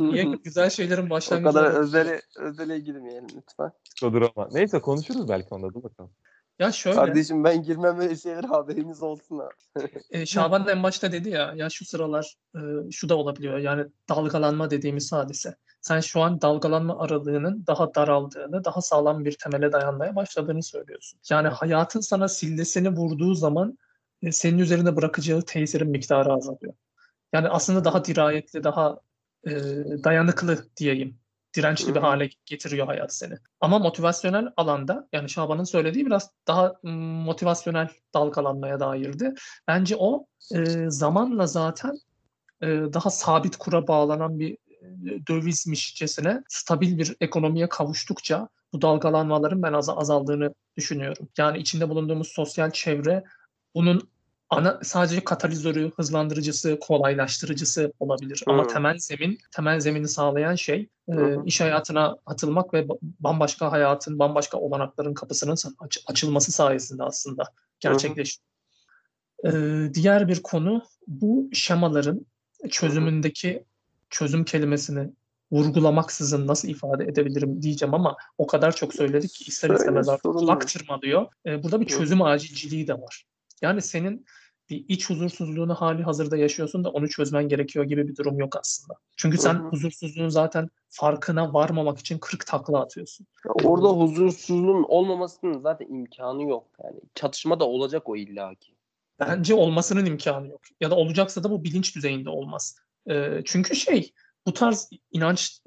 Niye güzel şeylerin o başlangıcı kadar olarak- özele özele girmeyelim lütfen. Drama. Neyse konuşuruz belki onda dur bakalım. Ya şöyle. Kardeşim ben girmem öyle şeylere haberiniz olsun ha. E, Şaban da en başta dedi ya ya şu sıralar e, şu da olabiliyor yani dalgalanma dediğimiz hadise. Sen şu an dalgalanma aralığının daha daraldığını, daha sağlam bir temele dayanmaya başladığını söylüyorsun. Yani hayatın sana sillesini vurduğu zaman e, senin üzerine bırakacağı tesirin miktarı azalıyor. Yani aslında daha dirayetli, daha e, dayanıklı diyeyim. Dirençli bir Hı hı. hale getiriyor hayat seni. Ama motivasyonel alanda yani Şaban'ın söylediği biraz daha motivasyonel dalgalanmaya dairdi. Bence o e, zamanla zaten e, daha sabit kura bağlanan bir dövizmişçesine stabil bir ekonomiye kavuştukça bu dalgalanmaların ben az azaldığını düşünüyorum. Yani içinde bulunduğumuz sosyal çevre bunun ana sadece katalizörü, hızlandırıcısı, kolaylaştırıcısı olabilir. Ama Hı. temel zemin, temel zemini sağlayan şey e, iş hayatına atılmak ve ba- bambaşka hayatın, bambaşka olanakların kapısının aç- açılması sayesinde aslında gerçekleşiyor. Ee, diğer bir konu bu şemaların çözümündeki çözüm kelimesini vurgulamaksızın nasıl ifade edebilirim diyeceğim ama o kadar çok söyledik ki ister istemez artık kulak yok. tırmalıyor. Ee, burada bir çözüm acilciliği de var. Yani senin bir iç huzursuzluğunu hali hazırda yaşıyorsun da onu çözmen gerekiyor gibi bir durum yok aslında. Çünkü sen Hı hı. huzursuzluğun zaten farkına varmamak için 40 takla atıyorsun. Ya Orada huzursuzluğun olmamasının zaten imkanı yok. Yani çatışma da olacak o illaki. Bence olmasının imkanı yok. Ya da olacaksa da bu bilinç düzeyinde olmaz. Ee, çünkü şey bu tarz inanç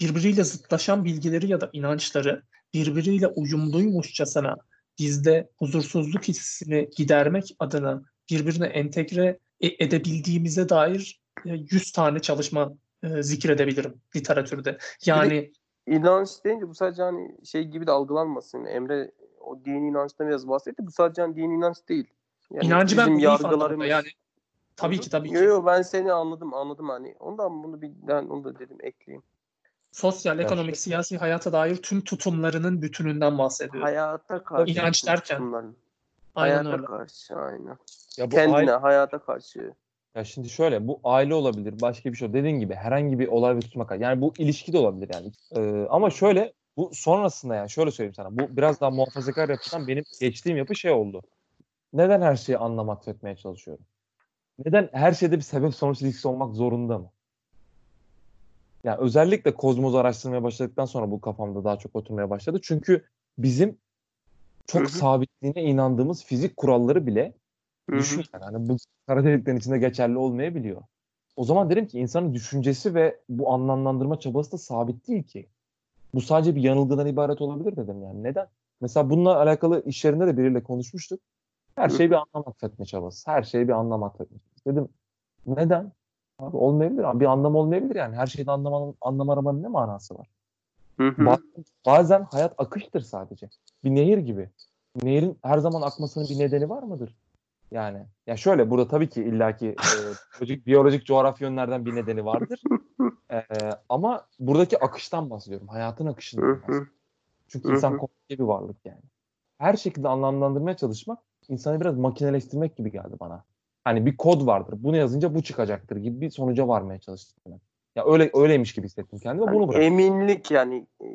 birbiriyle zıtlaşan bilgileri ya da inançları birbiriyle uyumluymuşçasına bizde huzursuzluk hissini gidermek adına birbirine entegre e- edebildiğimize dair e, 100 tane çalışma e, zikredebilirim literatürde. Yani İnanç deyince bu sadece hani şey gibi de algılanmasın. Emre o dini inançtan biraz bahsetti. Bu sadece hani dini inanç değil. Yani inancı ben bizim belief anlamında yani tabii ki tabii ki. Yo yo ben seni anladım anladım hani. Ondan bunu bir ben onu da dedim ekleyeyim. Sosyal, Ya ekonomik, siyasi hayata dair tüm tutumlarının bütününden bahsediyorum. Hayata karşı. İnanç derken. Aynen hayata öyle. karşı aynen. Ya bu Kendine aile- hayata karşı. Ya şimdi şöyle bu aile olabilir başka bir şey dediğin gibi herhangi bir olay ve tutmak yani bu ilişki de olabilir yani Ee, ama şöyle bu sonrasında yani şöyle söyleyeyim sana bu biraz daha muhafazakar yapıdan benim geçtiğim yapı şey oldu. Neden her şeyi anlamak etmeye çalışıyorum? Neden her şeyde bir sebep sonuç ilişkisi olmak zorunda mı? Yani özellikle kozmozu araştırmaya başladıktan sonra bu kafamda daha çok oturmaya başladı. Çünkü bizim çok sabitliğine inandığımız fizik kuralları bile. Düşün yani hani bu kara deliklerin içinde geçerli olmayabiliyor. O zaman derim ki insanın düşüncesi ve bu anlamlandırma çabası da sabit değil ki. Bu sadece bir yanılgıdan ibaret olabilir dedim yani. Neden? Mesela bununla alakalı iş yerinde de biriyle konuşmuştuk. Her şey bir anlam atfetme çabası. Her şey bir anlam atfetme çabası. Dedim neden? Abi olmayabilir. Abi bir anlam olmayabilir yani. Her şeyde anlam, anlam aramanın ne manası var? Hı hı. Bazen, bazen hayat akıştır sadece. Bir nehir gibi. Nehrin her zaman akmasının bir nedeni var mıdır? Yani ya şöyle burada tabii ki illaki e, biyolojik, biyolojik coğrafi yönlerden bir nedeni vardır. E, ama buradaki akıştan bahsediyorum. Hayatın akışından bahsediyorum. Çünkü insan komplike bir varlık yani. Her şekilde anlamlandırmaya çalışmak insanı biraz makineleştirmek gibi geldi bana. Hani bir kod vardır. Bunu yazınca bu çıkacaktır gibi bir sonuca varmaya çalıştım. Ya öyle öyleymiş gibi hissettim kendimi. Hani Bunu bıraktım. eminlik yani e,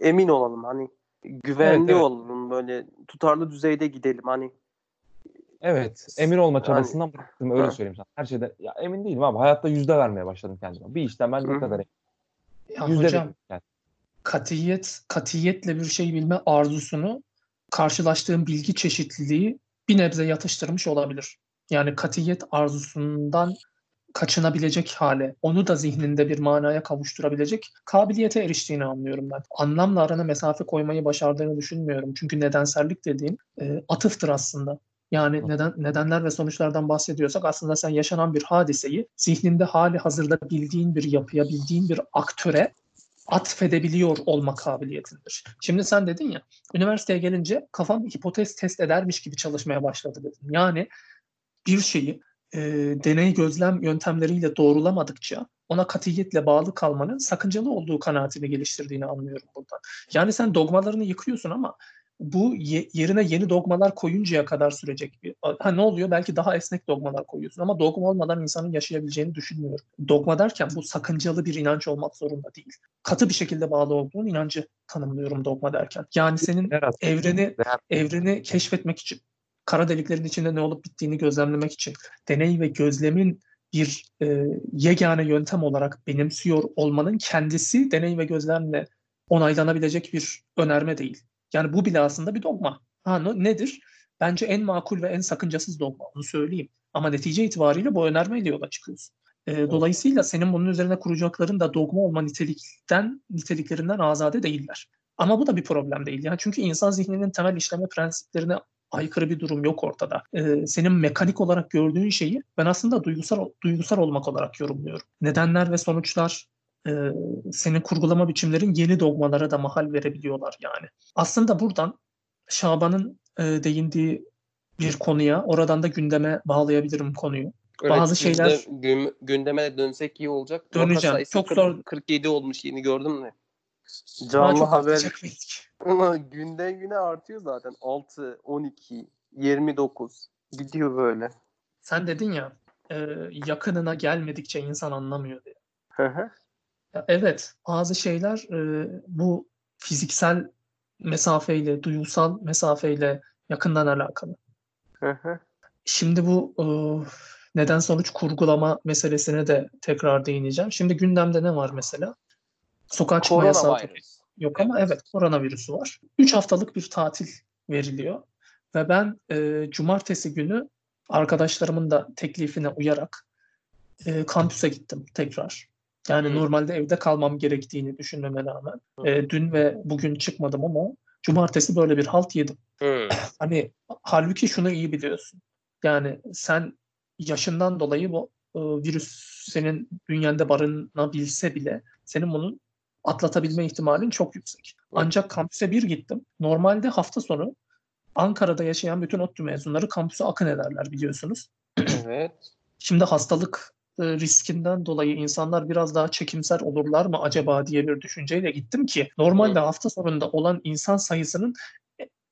emin olalım hani güvenli Evet, evet. olalım böyle tutarlı düzeyde gidelim hani Evet, emin olma Yani- çabasından bıraktım öyle Ha. söyleyeyim sana. Her şeyde ya emin değilim abi. Hayatta yüzde vermeye başladım kendime. Bir işten ben ne kadar Ya yüzde hocam yani. katiyet, katiyetle bir şey bilme arzusunu karşılaştığım bilgi çeşitliliği bir nebze yatıştırmış olabilir. Yani katiyet arzusundan kaçınabilecek hale, onu da zihninde bir manaya kavuşturabilecek kabiliyete eriştiğini anlıyorum ben. Anlamla arana mesafe koymayı başardığını düşünmüyorum. Çünkü nedensellik dediğin e, atıftır aslında. Yani neden nedenler ve sonuçlardan bahsediyorsak aslında sen yaşanan bir hadiseyi zihninde hali hazırda bildiğin bir yapıya, bildiğin bir aktöre atfedebiliyor olma kabiliyetindir. Şimdi sen dedin ya, üniversiteye gelince kafam hipotez test edermiş gibi çalışmaya başladı dedin. Yani bir şeyi e, deney gözlem yöntemleriyle doğrulamadıkça ona katiyetle bağlı kalmanın sakıncalı olduğu kanaatini geliştirdiğini anlıyorum buradan. Yani sen dogmalarını yıkıyorsun ama bu ye- yerine yeni dogmalar koyuncaya kadar sürecek. Ha ne oluyor? Belki daha esnek dogmalar koyuyorsun ama dogma olmadan insanın yaşayabileceğini düşünmüyorum. Dogma derken bu sakıncalı bir inanç olmak zorunda değil. Katı bir şekilde bağlı olduğun inancı tanımlıyorum dogma derken. Yani senin evreni evreni keşfetmek için, kara deliklerin içinde ne olup bittiğini gözlemlemek için, deney ve gözlemin bir e, yegane yöntem olarak benimsiyor olmanın kendisi deney ve gözlemle onaylanabilecek bir önerme değil. Yani bu bile aslında bir dogma. Ha ne- nedir? Bence en makul ve en sakıncasız dogma onu söyleyeyim. Ama netice itibariyle bu önermeyle yola çıkıyorsun. E, dolayısıyla senin bunun üzerine kuracakların da dogma olma nitelikten niteliklerinden azade değiller. Ama bu da bir problem değil. Yani çünkü insan zihninin temel işleme prensiplerine aykırı bir durum yok ortada. Ee, senin mekanik olarak gördüğün şeyi ben aslında duygusal duygusal olmak olarak yorumluyorum. Nedenler ve sonuçlar e, senin kurgulama biçimlerin yeni dogmalara da mahal verebiliyorlar yani. Aslında buradan Şaban'ın e, değindiği bir konuya, oradan da gündeme bağlayabilirim konuyu. Bazı gündem- şeyler- gün- gündeme dönsek iyi olacak. Döneceğim. Çok 40 zor. 47 olmuş yeni gördün mü? Canlı haber ama günden güne artıyor zaten. 6, 12, 29 gidiyor böyle. Sen dedin ya e, yakınına gelmedikçe insan anlamıyor diye. Evet, bazı şeyler e, bu fiziksel mesafeyle, duygusal mesafeyle yakından alakalı. Hı hı. Şimdi bu e, neden sonuç kurgulama meselesine de tekrar değineceğim. Şimdi gündemde ne var mesela? Sokağa çıkma yasağı yok ama evet koronavirüsü var. 3 haftalık bir tatil veriliyor ve ben e, cumartesi günü arkadaşlarımın da teklifine uyarak e, kampüse gittim tekrar. Yani Hı. normalde evde kalmam gerektiğini düşünmeme rağmen Hı. e, dün ve bugün çıkmadım ama cumartesi böyle bir halt yedim. Hı. Hani halbuki şunu iyi biliyorsun. Yani sen yaşından dolayı bu e, virüs senin bünyende barınabilse bile senin bunu atlatabilme ihtimalin çok yüksek. Ancak kampüse bir gittim. Normalde hafta sonu Ankara'da yaşayan bütün ODTÜ mezunları kampüse akın ederler biliyorsunuz. Evet. Şimdi hastalık riskinden dolayı insanlar biraz daha çekimser olurlar mı acaba diye bir düşünceyle gittim ki normalde hafta sonunda olan insan sayısının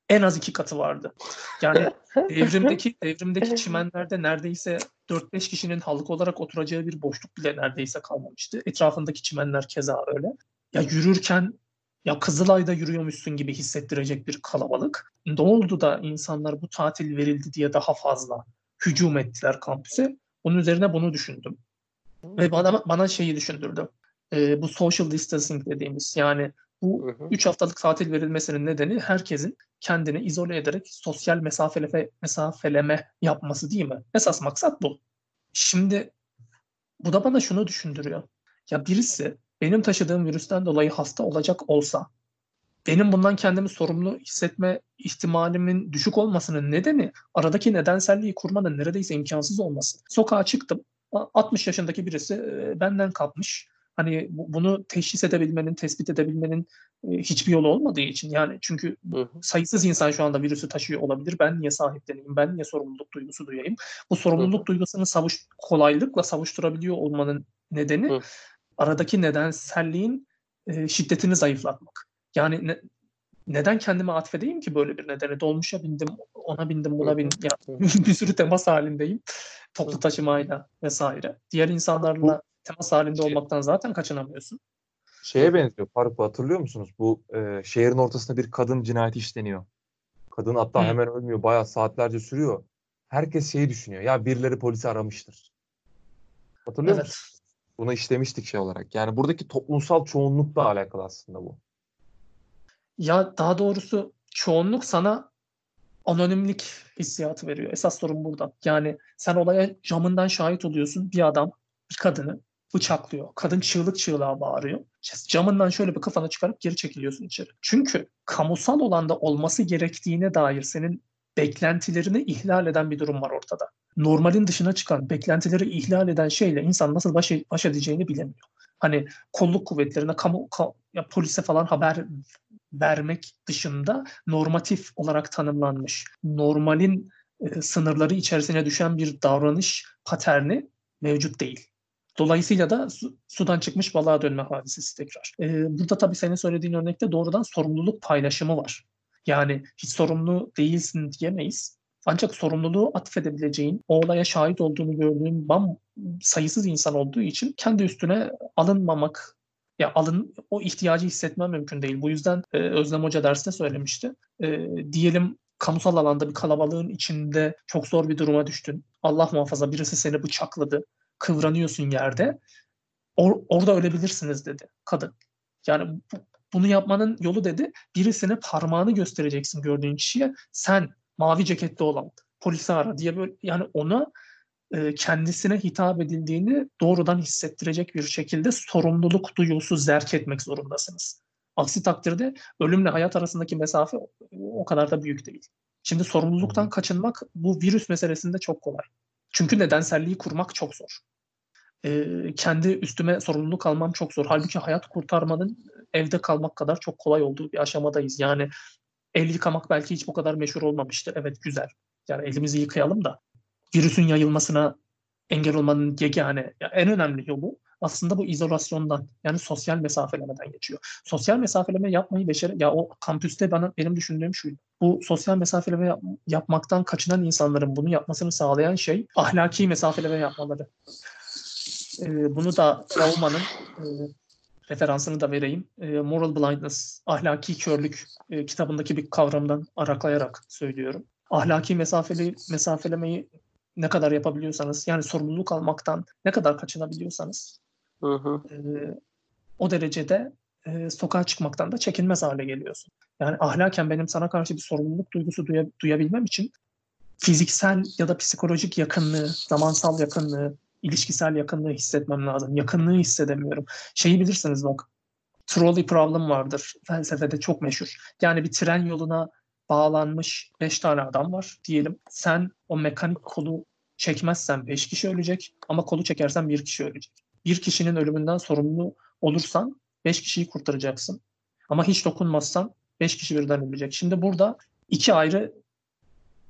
en az iki katı vardı. Yani devrimdeki devrimdeki çimenlerde neredeyse 4-5 kişinin halk olarak oturacağı bir boşluk bile neredeyse kalmamıştı. Etrafındaki çimenler keza öyle. Ya yürürken ya Kızılay'da yürüyormuşsun gibi hissettirecek bir kalabalık. Ne oldu da insanlar bu tatil verildi diye daha fazla hücum ettiler kampüse. Onun üzerine bunu düşündüm. Ve bana, bana şeyi düşündürdü. e, bu social distancing dediğimiz yani bu Hı hı. 3 haftalık tatil verilmesinin nedeni herkesin kendini izole ederek sosyal mesafeleme, mesafeleme yapması değil mi? Esas maksat bu. Şimdi bu da bana şunu düşündürüyor. Ya birisi benim taşıdığım virüsten dolayı hasta olacak olsa benim bundan kendimi sorumlu hissetme ihtimalimin düşük olmasının nedeni aradaki nedenselliği kurmanın neredeyse imkansız olması. Sokağa çıktım. a- 60 yaşındaki birisi e, benden kapmış. Hani bu- bunu teşhis edebilmenin, tespit edebilmenin e, hiçbir yolu olmadığı için yani çünkü Hı hı. sayısız insan şu anda virüsü taşıyor olabilir. Ben niye sahipleneyim? Ben niye sorumluluk duygusu duyayım? Bu sorumluluk duygusunu savuş kolaylıkla savuşturabiliyor olmanın nedeni Hı. aradaki nedenselliğin e, şiddetini zayıflatmak. Yani ne- neden kendime atfedeyim ki böyle bir nedene? Dolmuşa bindim, ona bindim, buna bindim. Ya, Hı. bir sürü temas halindeyim. Toplu taşımayla vesaire. Diğer insanlarla temas halinde Şey- olmaktan zaten kaçınamıyorsun. Şeye benziyor Faruk hatırlıyor musunuz? Bu e, şehrin ortasında bir kadın cinayeti işleniyor. Kadın hatta Hı. hemen ölmüyor. Bayağı saatlerce sürüyor. Herkes şeyi düşünüyor. Ya birileri polisi aramıştır. Hatırlıyor Evet. musunuz? Bunu işlemiştik şey olarak. Yani buradaki toplumsal çoğunlukla alakalı aslında bu. Ya daha doğrusu çoğunluk sana anonimlik hissiyatı veriyor. Esas sorun burada. Yani sen olaya camından şahit oluyorsun. Bir adam bir kadını bıçaklıyor. Kadın çığlık çığlığa bağırıyor. Camından şöyle bir kafana çıkarıp geri çekiliyorsun içeri. Çünkü kamusal olanda olması gerektiğine dair senin beklentilerini ihlal eden bir durum var ortada. Normalin dışına çıkan, beklentileri ihlal eden şeyle insan nasıl baş, baş edeceğini bilemiyor. Hani kolluk kuvvetlerine, kamu, ka- ya polise falan haber vermek dışında normatif olarak tanımlanmış, normalin e, sınırları içerisine düşen bir davranış paterni mevcut değil. Dolayısıyla da su- sudan çıkmış balığa dönme hadisesi tekrar. E, burada tabii senin söylediğin örnekte doğrudan sorumluluk paylaşımı var. Yani hiç sorumlu değilsin diyemeyiz. Ancak sorumluluğu atfedebileceğin, o olaya şahit olduğunu gördüğün bam sayısız insan olduğu için kendi üstüne alınmamak ya alın o ihtiyacı hissetmem mümkün değil. Bu yüzden e, Özlem Hoca derste söylemişti. E, diyelim kamusal alanda bir kalabalığın içinde çok zor bir duruma düştün. Allah muhafaza birisi seni bıçakladı. Kıvranıyorsun yerde. Or- orada ölebilirsiniz dedi kadın. Yani bu, bunu yapmanın yolu dedi birisine parmağını göstereceksin gördüğün kişiye. Sen mavi ceketli olan polisi ara diye böyle yani ona e, kendisine hitap edildiğini doğrudan hissettirecek bir şekilde sorumluluk duygusu zerk etmek zorundasınız. Aksi takdirde ölümle hayat arasındaki mesafe o kadar da büyük değil. Şimdi sorumluluktan kaçınmak bu virüs meselesinde çok kolay. Çünkü nedenselliği kurmak çok zor. Ee, kendi üstüme sorumluluk almam çok zor. Halbuki hayat kurtarmanın evde kalmak kadar çok kolay olduğu bir aşamadayız. Yani el yıkamak belki hiç bu kadar meşhur olmamıştır. Evet güzel. Yani elimizi yıkayalım da virüsün yayılmasına engel olmanın yegane, ya en önemli yolu aslında bu izolasyondan yani sosyal mesafelemeden geçiyor. Sosyal mesafeleme yapmayı beşer ya o kampüste bana benim düşündüğüm şuydu. Bu sosyal mesafeleme yap- yapmaktan kaçınan insanların bunu yapmasını sağlayan şey ahlaki mesafeleme yapmaları. Ee, bunu da Trauma'nın e, referansını da vereyim. E, Moral Blindness, ahlaki körlük e, kitabındaki bir kavramdan araklayarak söylüyorum. Ahlaki mesafeli mesafelemeyi ne kadar yapabiliyorsanız yani sorumluluk almaktan ne kadar kaçınabiliyorsanız Hı hı. e, o derecede e, sokağa çıkmaktan da çekinmez hale geliyorsun. Yani ahlaken benim sana karşı bir sorumluluk duygusu duya- duyabilmem için fiziksel ya da psikolojik yakınlığı, zamansal yakınlığı, ilişkisel yakınlığı hissetmem lazım. Yakınlığı hissedemiyorum. Şeyi bilirsiniz bak, trolley problem vardır. Felsefede çok meşhur. Yani bir tren yoluna bağlanmış 5 tane adam var diyelim. Sen o mekanik kolu çekmezsen 5 kişi ölecek ama kolu çekersen bir kişi ölecek. Bir kişinin ölümünden sorumlu olursan 5 kişiyi kurtaracaksın. Ama hiç dokunmazsan 5 kişi birden ölecek. Şimdi burada iki ayrı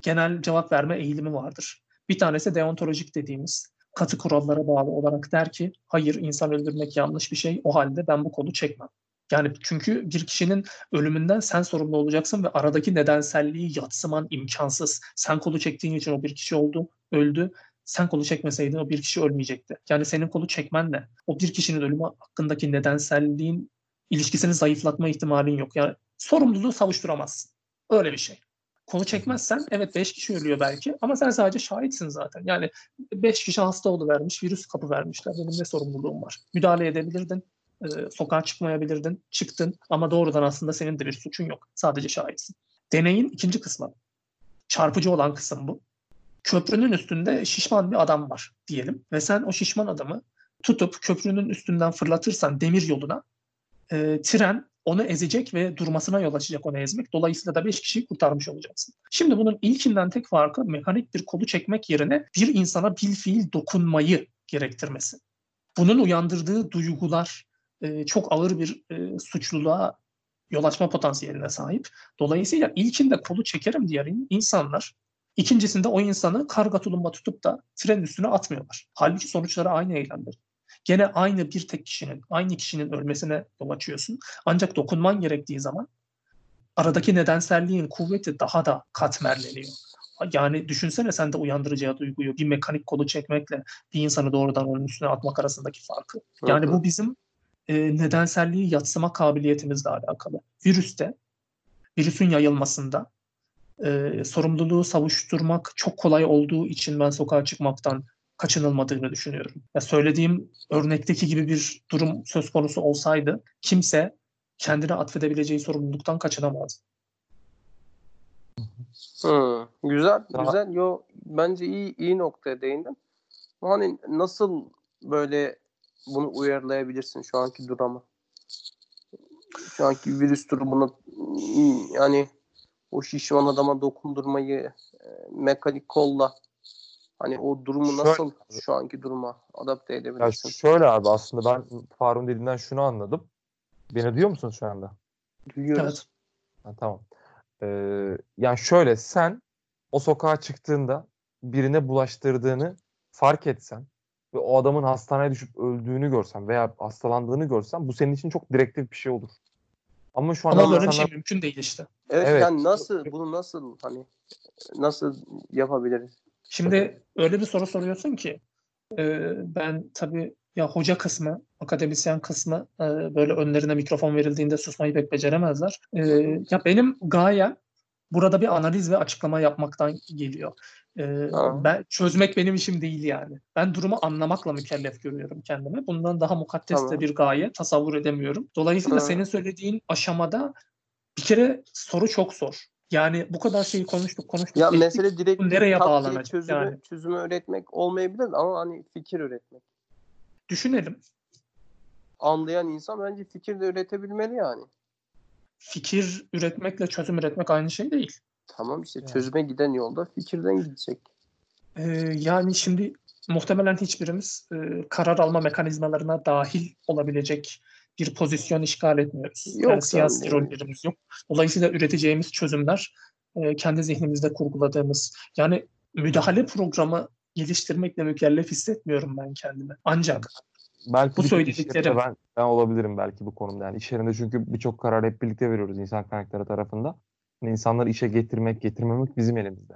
genel cevap verme eğilimi vardır. Bir tanesi deontolojik dediğimiz katı kurallara bağlı olarak der ki hayır insan öldürmek yanlış bir şey o halde ben bu kolu çekmem. Yani çünkü bir kişinin ölümünden sen sorumlu olacaksın ve aradaki nedenselliği yatsıman imkansız. Sen kolu çektiğin için o bir kişi oldu, öldü. Sen kolu çekmeseydin o bir kişi ölmeyecekti. Yani senin kolu çekmenle o bir kişinin ölümü hakkındaki nedenselliğin ilişkisini zayıflatma ihtimalin yok. Yani sorumluluğu savuşturamazsın. Öyle bir şey. Kolu çekmezsen evet 5 kişi ölüyor belki ama sen sadece şahitsin zaten. Yani 5 kişi hasta vermiş, virüs kapı vermişler. Benim ne sorumluluğum var? Müdahale edebilirdin. E, sokağa çıkmayabilirdin, çıktın ama doğrudan aslında senin de bir suçun yok. Sadece şahitsin. Deneyin ikinci kısmı. Çarpıcı olan kısım bu. Köprünün üstünde şişman bir adam var diyelim ve sen o şişman adamı tutup köprünün üstünden fırlatırsan demir yoluna e, tren onu ezecek ve durmasına yol açacak onu ezmek. Dolayısıyla da 5 kişiyi kurtarmış olacaksın. Şimdi bunun ilkinden tek farkı mekanik bir kolu çekmek yerine bir insana bil fiil dokunmayı gerektirmesi. Bunun uyandırdığı duygular e, çok ağır bir e, suçluluğa yol açma potansiyeline sahip. Dolayısıyla ilkinde kolu çekerim diyen insanlar ikincisinde o insanı karga tulumba tutup da tren üstüne atmıyorlar. Halbuki sonuçları aynı eylemdir. Gene aynı bir tek kişinin, aynı kişinin ölmesine yol açıyorsun. Ancak dokunman gerektiği zaman aradaki nedenselliğin kuvveti daha da katmerleniyor. Yani düşünsene sen de uyandıracağı duyguyu bir mekanik kolu çekmekle bir insanı doğrudan onun üstüne atmak arasındaki farkı. Yani bu bizim e, nedenselliği yatsıma kabiliyetimizle alakalı. Virüste, virüsün yayılmasında e, sorumluluğu savuşturmak çok kolay olduğu için ben sokağa çıkmaktan kaçınılmadığını düşünüyorum. Ya söylediğim örnekteki gibi bir durum söz konusu olsaydı kimse kendine atfedebileceği sorumluluktan kaçınamaz. Hı, güzel, Daha- güzel. Yo, bence iyi iyi noktaya değindin. Hani nasıl böyle bunu uyarlayabilirsin şu anki duruma? Şu anki virüs durumuna yani o şişman adama dokundurmayı e, mekanik kolla hani o durumu Şöyle- nasıl şu anki duruma adapte Ya edebilirsin? şöyle abi aslında ben Faruk'un dediğinden şunu anladım. Beni duyuyor musun şu anda? Duyuyoruz. Evet. Ha, tamam. Ee, yani şöyle sen o sokağa çıktığında birine bulaştırdığını fark etsen ve o adamın hastaneye düşüp öldüğünü görsen veya hastalandığını görsen bu senin için çok direktif bir şey olur. Ama şu an Ama böyle bir şey mümkün değil işte. Evet, Evet. yani nasıl bunu nasıl hani nasıl yapabiliriz? Şimdi öyle bir soru soruyorsun ki e, ben tabii ya hoca kısmı, akademisyen kısmı e, böyle önlerine mikrofon verildiğinde susmayı pek beceremezler. E, ya benim gayem burada bir analiz ve açıklama yapmaktan geliyor. E, Tamam. ben çözmek benim işim değil yani. Ben durumu anlamakla mükellef görüyorum kendimi. Bundan daha mukaddes de Tamam. bir gaye tasavvur edemiyorum. Dolayısıyla Tamam. senin söylediğin aşamada bir kere soru çok zor. Yani bu kadar şeyi konuştuk konuştuk. Ya ettik. mesele direkt nereye bağlanacak çözümü, yani? çözümü üretmek olmayabilir ama hani fikir üretmek. Düşünelim. Anlayan insan bence fikir de üretebilmeli yani. Fikir üretmekle çözüm üretmek aynı şey değil. Tamam işte Yani. çözüme giden yolda fikirden gidecek. Ee, yani şimdi muhtemelen hiçbirimiz e, karar alma mekanizmalarına dahil olabilecek bir pozisyon işgal etmiyoruz. Yok yani siyasi canım. rollerimiz yok. Dolayısıyla üreteceğimiz çözümler e, kendi zihnimizde kurguladığımız yani müdahale programı geliştirmekle mükellef hissetmiyorum ben kendimi. Ancak belki Bu yerinde Ben, ben olabilirim belki bu konumda. Yani iş yerinde çünkü birçok kararı hep birlikte veriyoruz insan kaynakları tarafında. Yani insanları işe getirmek, getirmemek bizim elimizde.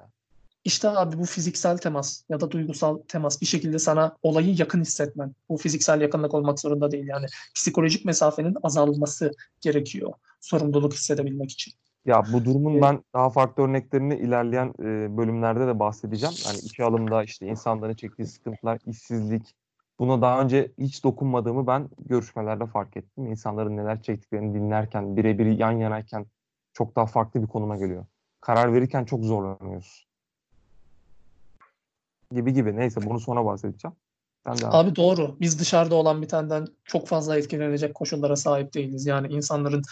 İşte abi bu fiziksel temas ya da duygusal temas bir şekilde sana olayı yakın hissetmen. Bu fiziksel yakınlık olmak zorunda değil yani. Psikolojik mesafenin azalması gerekiyor sorumluluk hissedebilmek için. Ya bu durumun Evet. ben daha farklı örneklerini ilerleyen e, bölümlerde de bahsedeceğim. Hani işe alımda işte insanların çektiği sıkıntılar, işsizlik. Buna daha önce hiç dokunmadığımı ben görüşmelerde fark ettim. İnsanların neler çektiklerini dinlerken, birebir yan yanayken çok daha farklı bir konuma geliyor. Karar verirken çok zorlanıyoruz. Gibi gibi. Neyse bunu sonra bahsedeceğim. Sen de Abi doğru. Biz dışarıda olan bitenden çok fazla etkilenecek koşullara sahip değiliz. Yani insanların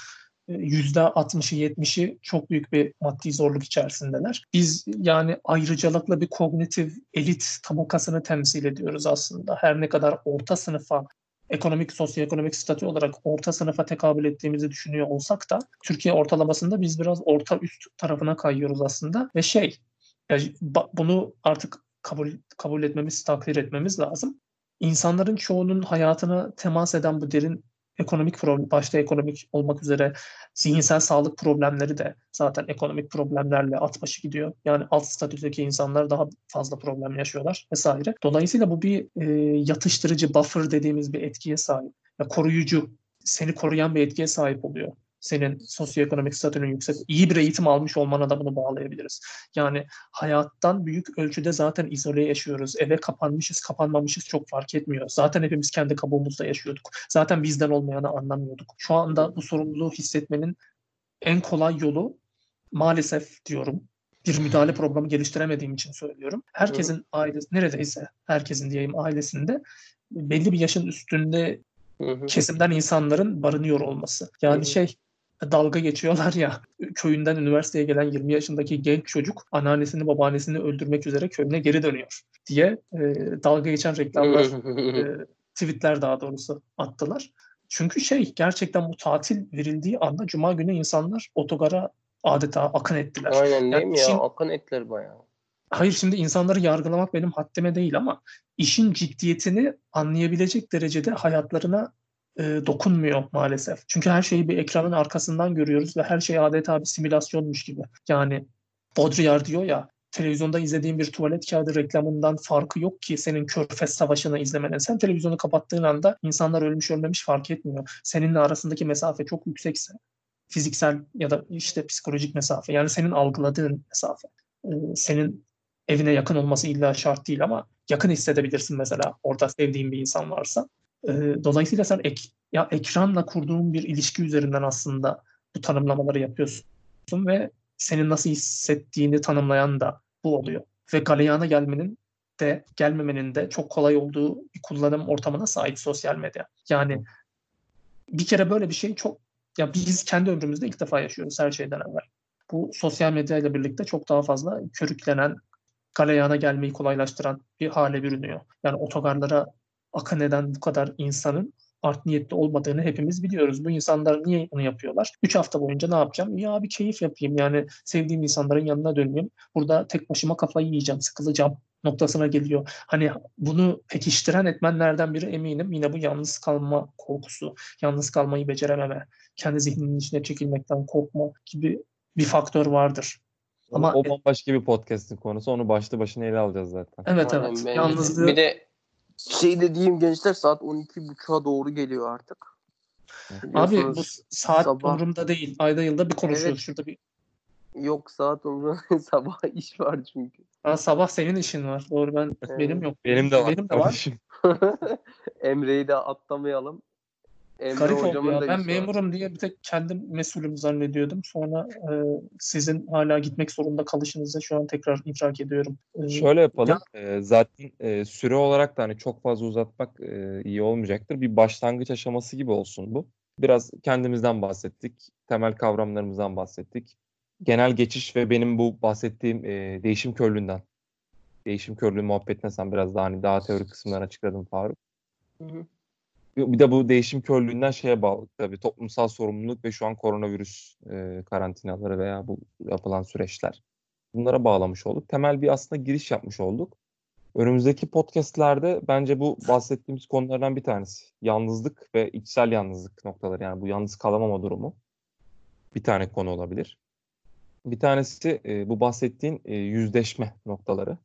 %60'ı 70'i çok büyük bir maddi zorluk içerisindeler. Biz yani ayrıcalıklı bir kognitif elit tabakasını temsil ediyoruz aslında. Her ne kadar orta sınıfa ekonomik, sosyoekonomik statü olarak orta sınıfa tekabül ettiğimizi düşünüyor olsak da Türkiye ortalamasında biz biraz orta üst tarafına kayıyoruz aslında. Ve şey, bunu artık kabul kabul etmemiz, takdir etmemiz lazım. İnsanların çoğunun hayatına temas eden bu derin ekonomik problem, başta ekonomik olmak üzere zihinsel sağlık problemleri de zaten ekonomik problemlerle at başı gidiyor. Yani alt statüdeki insanlar daha fazla problem yaşıyorlar vesaire. Dolayısıyla bu bir e, yatıştırıcı, buffer dediğimiz bir etkiye sahip. Ya koruyucu, seni koruyan bir etkiye sahip oluyor. Senin sosyoekonomik statünün yüksek, iyi bir eğitim almış olmana da bunu bağlayabiliriz. Yani hayattan büyük ölçüde zaten izole yaşıyoruz. Eve kapanmışız, kapanmamışız çok fark etmiyor. Zaten hepimiz kendi kabuğumuzda yaşıyorduk. Zaten bizden olmayanı anlamıyorduk. Şu anda bu sorumluluğu hissetmenin en kolay yolu maalesef diyorum bir müdahale programı geliştiremediğim için söylüyorum. Herkesin ailesi neredeyse herkesin diyeyim ailesinde belli bir yaşın üstünde kesimden insanların barınıyor olması. Yani şey dalga geçiyorlar ya köyünden üniversiteye gelen 20 yaşındaki genç çocuk anneannesini babaannesini öldürmek üzere köyüne geri dönüyor diye e, dalga geçen reklamlar e, tweetler daha doğrusu attılar. Çünkü şey gerçekten bu tatil verildiği anda cuma günü insanlar otogara adeta akın ettiler. Aynen değil Yani mi ya? işin- Akın etler bayağı. Hayır şimdi insanları yargılamak benim haddime değil ama işin ciddiyetini anlayabilecek derecede hayatlarına e, dokunmuyor maalesef. Çünkü her şeyi bir ekranın arkasından görüyoruz ve her şey adeta bir simülasyonmuş gibi. Yani Baudrillard diyor ya televizyonda izlediğin bir tuvalet kağıdı reklamından farkı yok ki senin Körfez Savaşı'nı izlemenin. Sen televizyonu kapattığın anda insanlar ölmüş ölmemiş fark etmiyor. Seninle arasındaki mesafe çok yüksekse fiziksel ya da işte psikolojik mesafe yani senin algıladığın mesafe. e, senin evine yakın olması illa şart değil ama yakın hissedebilirsin mesela orada sevdiğin bir insan varsa. E, dolayısıyla sen ek, ya ekranla kurduğun bir ilişki üzerinden aslında bu tanımlamaları yapıyorsun ve senin nasıl hissettiğini tanımlayan da bu oluyor. Ve galeyana gelmenin de gelmemenin de çok kolay olduğu bir kullanım ortamına sahip sosyal medya. Yani bir kere böyle bir şey çok ya biz kendi ömrümüzde ilk defa yaşıyoruz her şeyden evvel. Bu sosyal medya ile birlikte çok daha fazla körüklenen, galeyana gelmeyi kolaylaştıran bir hale bürünüyor. Yani otogarlara akın eden bu kadar insanın art niyetli olmadığını hepimiz biliyoruz. Bu insanlar niye bunu yapıyorlar? 3 hafta boyunca ne yapacağım? Ya bir keyif yapayım yani sevdiğim insanların yanına döneyim. Burada tek başıma kafayı yiyeceğim, sıkılacağım noktasına geliyor. Hani bunu pekiştiren etmenlerden biri eminim yine bu yalnız kalma korkusu, yalnız kalmayı becerememe, kendi zihninin içine çekilmekten korkma gibi bir faktör vardır. Ama o bambaşka bir podcast'in konusu. Onu başlı başına ele alacağız zaten. evet evet yalnızlığı Bir de şey dediğim gençler saat 12.30'a doğru geliyor artık. Abi bu saat sabah- umurumda değil. Ayda yılda bir konuşuyoruz. Evet. Şurada bir Yok saat umurumda sabah iş var çünkü. Ha, sabah senin işin var. Doğru ben Evet. benim yok. Benim de var. Benim de var. Emre'yi de atlamayalım. Emre Garip oldu ya. Ben memurum diye bir tek kendim mesulüm zannediyordum. Sonra e, sizin hala gitmek zorunda kalışınızı şu an tekrar idrak ediyorum. E, Şöyle yapalım. Ee, zaten e, süre olarak da hani çok fazla uzatmak e, iyi olmayacaktır. Bir başlangıç aşaması gibi olsun bu. Biraz kendimizden bahsettik. Temel kavramlarımızdan bahsettik. Genel geçiş ve benim bu bahsettiğim e, değişim körlüğünden. Değişim körlüğü muhabbetine sen biraz daha hani daha teorik kısımlarını açıkladın Faruk. Hı hı. Bir de bu değişim körlüğünden şeye bağlı tabii toplumsal sorumluluk ve şu an koronavirüs e, karantinaları veya bu yapılan süreçler. Bunlara bağlamış olduk. Temel bir aslında giriş yapmış olduk. Önümüzdeki podcastlerde bence bu bahsettiğimiz konulardan bir tanesi. Yalnızlık ve içsel yalnızlık noktaları. Yani bu yalnız kalamama durumu. Bir tane konu olabilir. Bir tanesi e, bu bahsettiğin e, yüzleşme noktaları.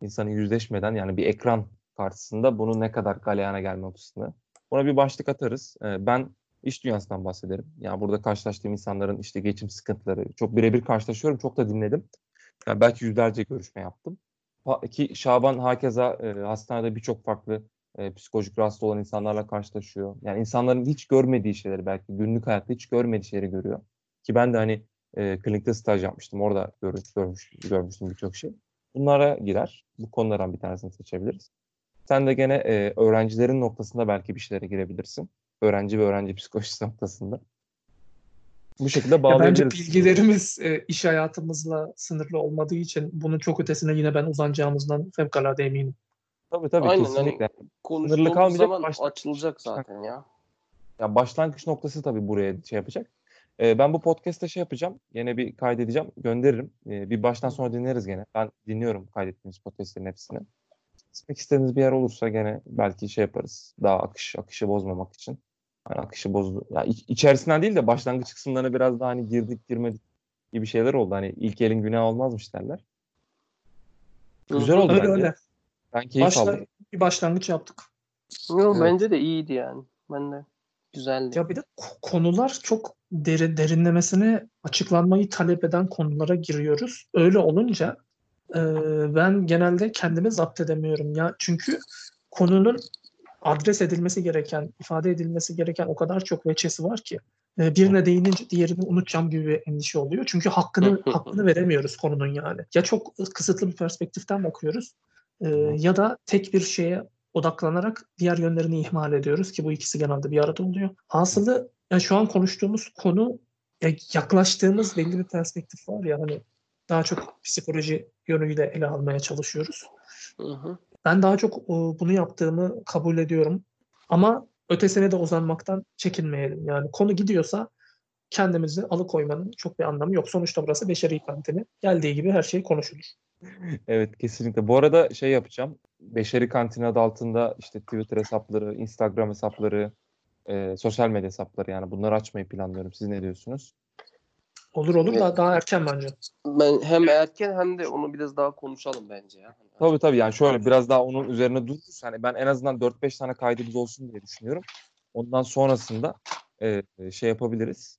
İnsanın yüzleşmeden yani bir ekran karşısında bunu ne kadar galeyana gelme noktasını. Ona bir başlık atarız. E, ben iş dünyasından bahsederim. Yani burada karşılaştığım insanların işte geçim sıkıntıları. Çok birebir karşılaşıyorum. Çok da dinledim. Yani belki yüzlerce görüşme yaptım. Ki Şaban hakeza e, hastanede birçok farklı e, psikolojik rahatsız olan insanlarla karşılaşıyor. Yani insanların hiç görmediği şeyleri belki günlük hayatta hiç görmediği şeyleri görüyor. Ki ben de hani e, klinikte staj yapmıştım. Orada görmüş, görmüş, görmüştüm birçok şey. Bunlara girer. Bu konulardan bir tanesini seçebiliriz. Sen de gene e, öğrencilerin noktasında belki bir şeylere girebilirsin. Öğrenci ve öğrenci psikolojisi noktasında. Bu şekilde Ya bence bağlayabiliriz. bilgilerimiz e, iş hayatımızla sınırlı olmadığı için bunun çok ötesine yine ben uzanacağımızdan fevkalade eminim. Tabii tabii Aynen, kesinlikle. Konuştuğumuz kalmayacak, zaman başla- açılacak zaten ya. Ya başlangıç noktası tabii buraya şey yapacak. Ee, ben bu podcast'te şey yapacağım. Yine bir kaydedeceğim. Gönderirim. Ee, bir baştan sonra dinleriz gene. Ben dinliyorum kaydettiğimiz podcast'lerin hepsini. Gitmek istediğiniz bir yer olursa gene belki şey yaparız. Daha akış akışı bozmamak için. Hani akışı bozdu. Ya iç- içerisinden değil de başlangıç kısımlarına biraz daha hani girdik girmedik gibi şeyler oldu. Hani ilk elin günah olmazmış derler. Güzel oldu Öyle bence. öyle. Ben keyif Başla, aldım. bir başlangıç yaptık. Yok Evet. bence de iyiydi yani. Ben de Güzeldi. Ya bir de ko- konular çok derin, derinlemesine açıklanmayı talep eden konulara giriyoruz. Öyle olunca e, ben genelde kendimi zapt edemiyorum ya. Çünkü konunun adres edilmesi gereken, ifade edilmesi gereken o kadar çok veçesi var ki e, birine değinince diğerini unutacağım gibi bir endişe oluyor. Çünkü hakkını hakkını veremiyoruz konunun yani. Ya çok kısıtlı bir perspektiften bakıyoruz e, ya da tek bir şeye odaklanarak diğer yönlerini ihmal ediyoruz ki bu ikisi genelde bir arada oluyor. Hasılı ya şu an konuştuğumuz konu ya yaklaştığımız belli bir perspektif var ya hani daha çok psikoloji yönüyle ele almaya çalışıyoruz. Hı hı. Ben daha çok e, bunu yaptığımı kabul ediyorum. Ama ötesine de uzanmaktan çekinmeyelim. Yani konu gidiyorsa kendimizi alıkoymanın çok bir anlamı yok. Sonuçta burası beşeri kantini. Geldiği gibi her şey konuşulur. Evet kesinlikle. Bu arada şey yapacağım. Beşeri Kantin adı altında işte Twitter hesapları, Instagram hesapları, e, sosyal medya hesapları yani bunları açmayı planlıyorum. Siz ne diyorsunuz? Olur olur da daha erken bence. Ben hem erken hem de onu biraz daha konuşalım bence ya. Tabii tabii yani şöyle biraz daha onun üzerine dururuz. Hani ben en azından 4-5 tane kaydımız olsun diye düşünüyorum. Ondan sonrasında e, şey yapabiliriz.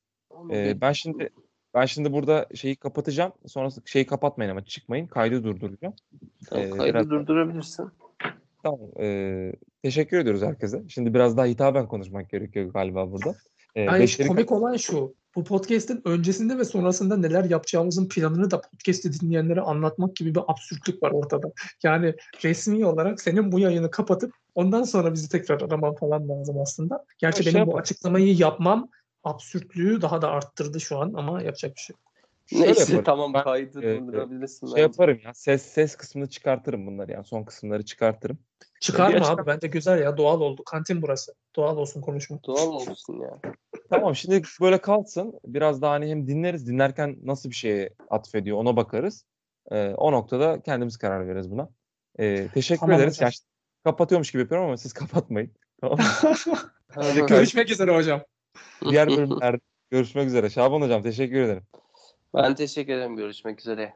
E, ben şimdi ben şimdi burada şeyi kapatacağım. Sonrası şeyi kapatmayın ama çıkmayın. Kaydı durduracağım. Tamam, e, kaydı biraz- durdurabilirsin. Tamam. e, teşekkür ediyoruz herkese. Şimdi biraz daha hitaben konuşmak gerekiyor galiba burada. E, Hayır, beşeri komik olan şu. Bu podcast'in öncesinde ve sonrasında neler yapacağımızın planını da podcast'i dinleyenlere anlatmak gibi bir absürtlük var ortada. Yani resmi olarak senin bu yayını kapatıp ondan sonra bizi tekrar araman falan lazım aslında. Gerçi Şey benim bu yapalım. açıklamayı yapmam absürtlüğü daha da arttırdı şu an ama yapacak bir şey yok. Şöyle Neyse yaparım. tamam Ben, kaydı e, durdurabilirsin. şey bence. yaparım ya. Ses ses kısmını çıkartırım bunları yani son kısımları çıkartırım. Çıkarma Bir açıklama- abi bence güzel ya doğal oldu. Kantin burası. Doğal olsun konuşma. Doğal olsun ya. Tamam şimdi böyle kalsın. Biraz daha hani hem dinleriz. Dinlerken nasıl bir şeye atfediyor ona bakarız. Ee, o noktada kendimiz karar veririz buna. Ee, teşekkür Tamam ederiz. hocam. Yani kapatıyormuş gibi yapıyorum ama siz kapatmayın. Tamam mı? Görüşmek üzere hocam. Diğer bölümlerde görüşmek üzere. Şaban hocam teşekkür ederim. Ben teşekkür ederim. Görüşmek üzere.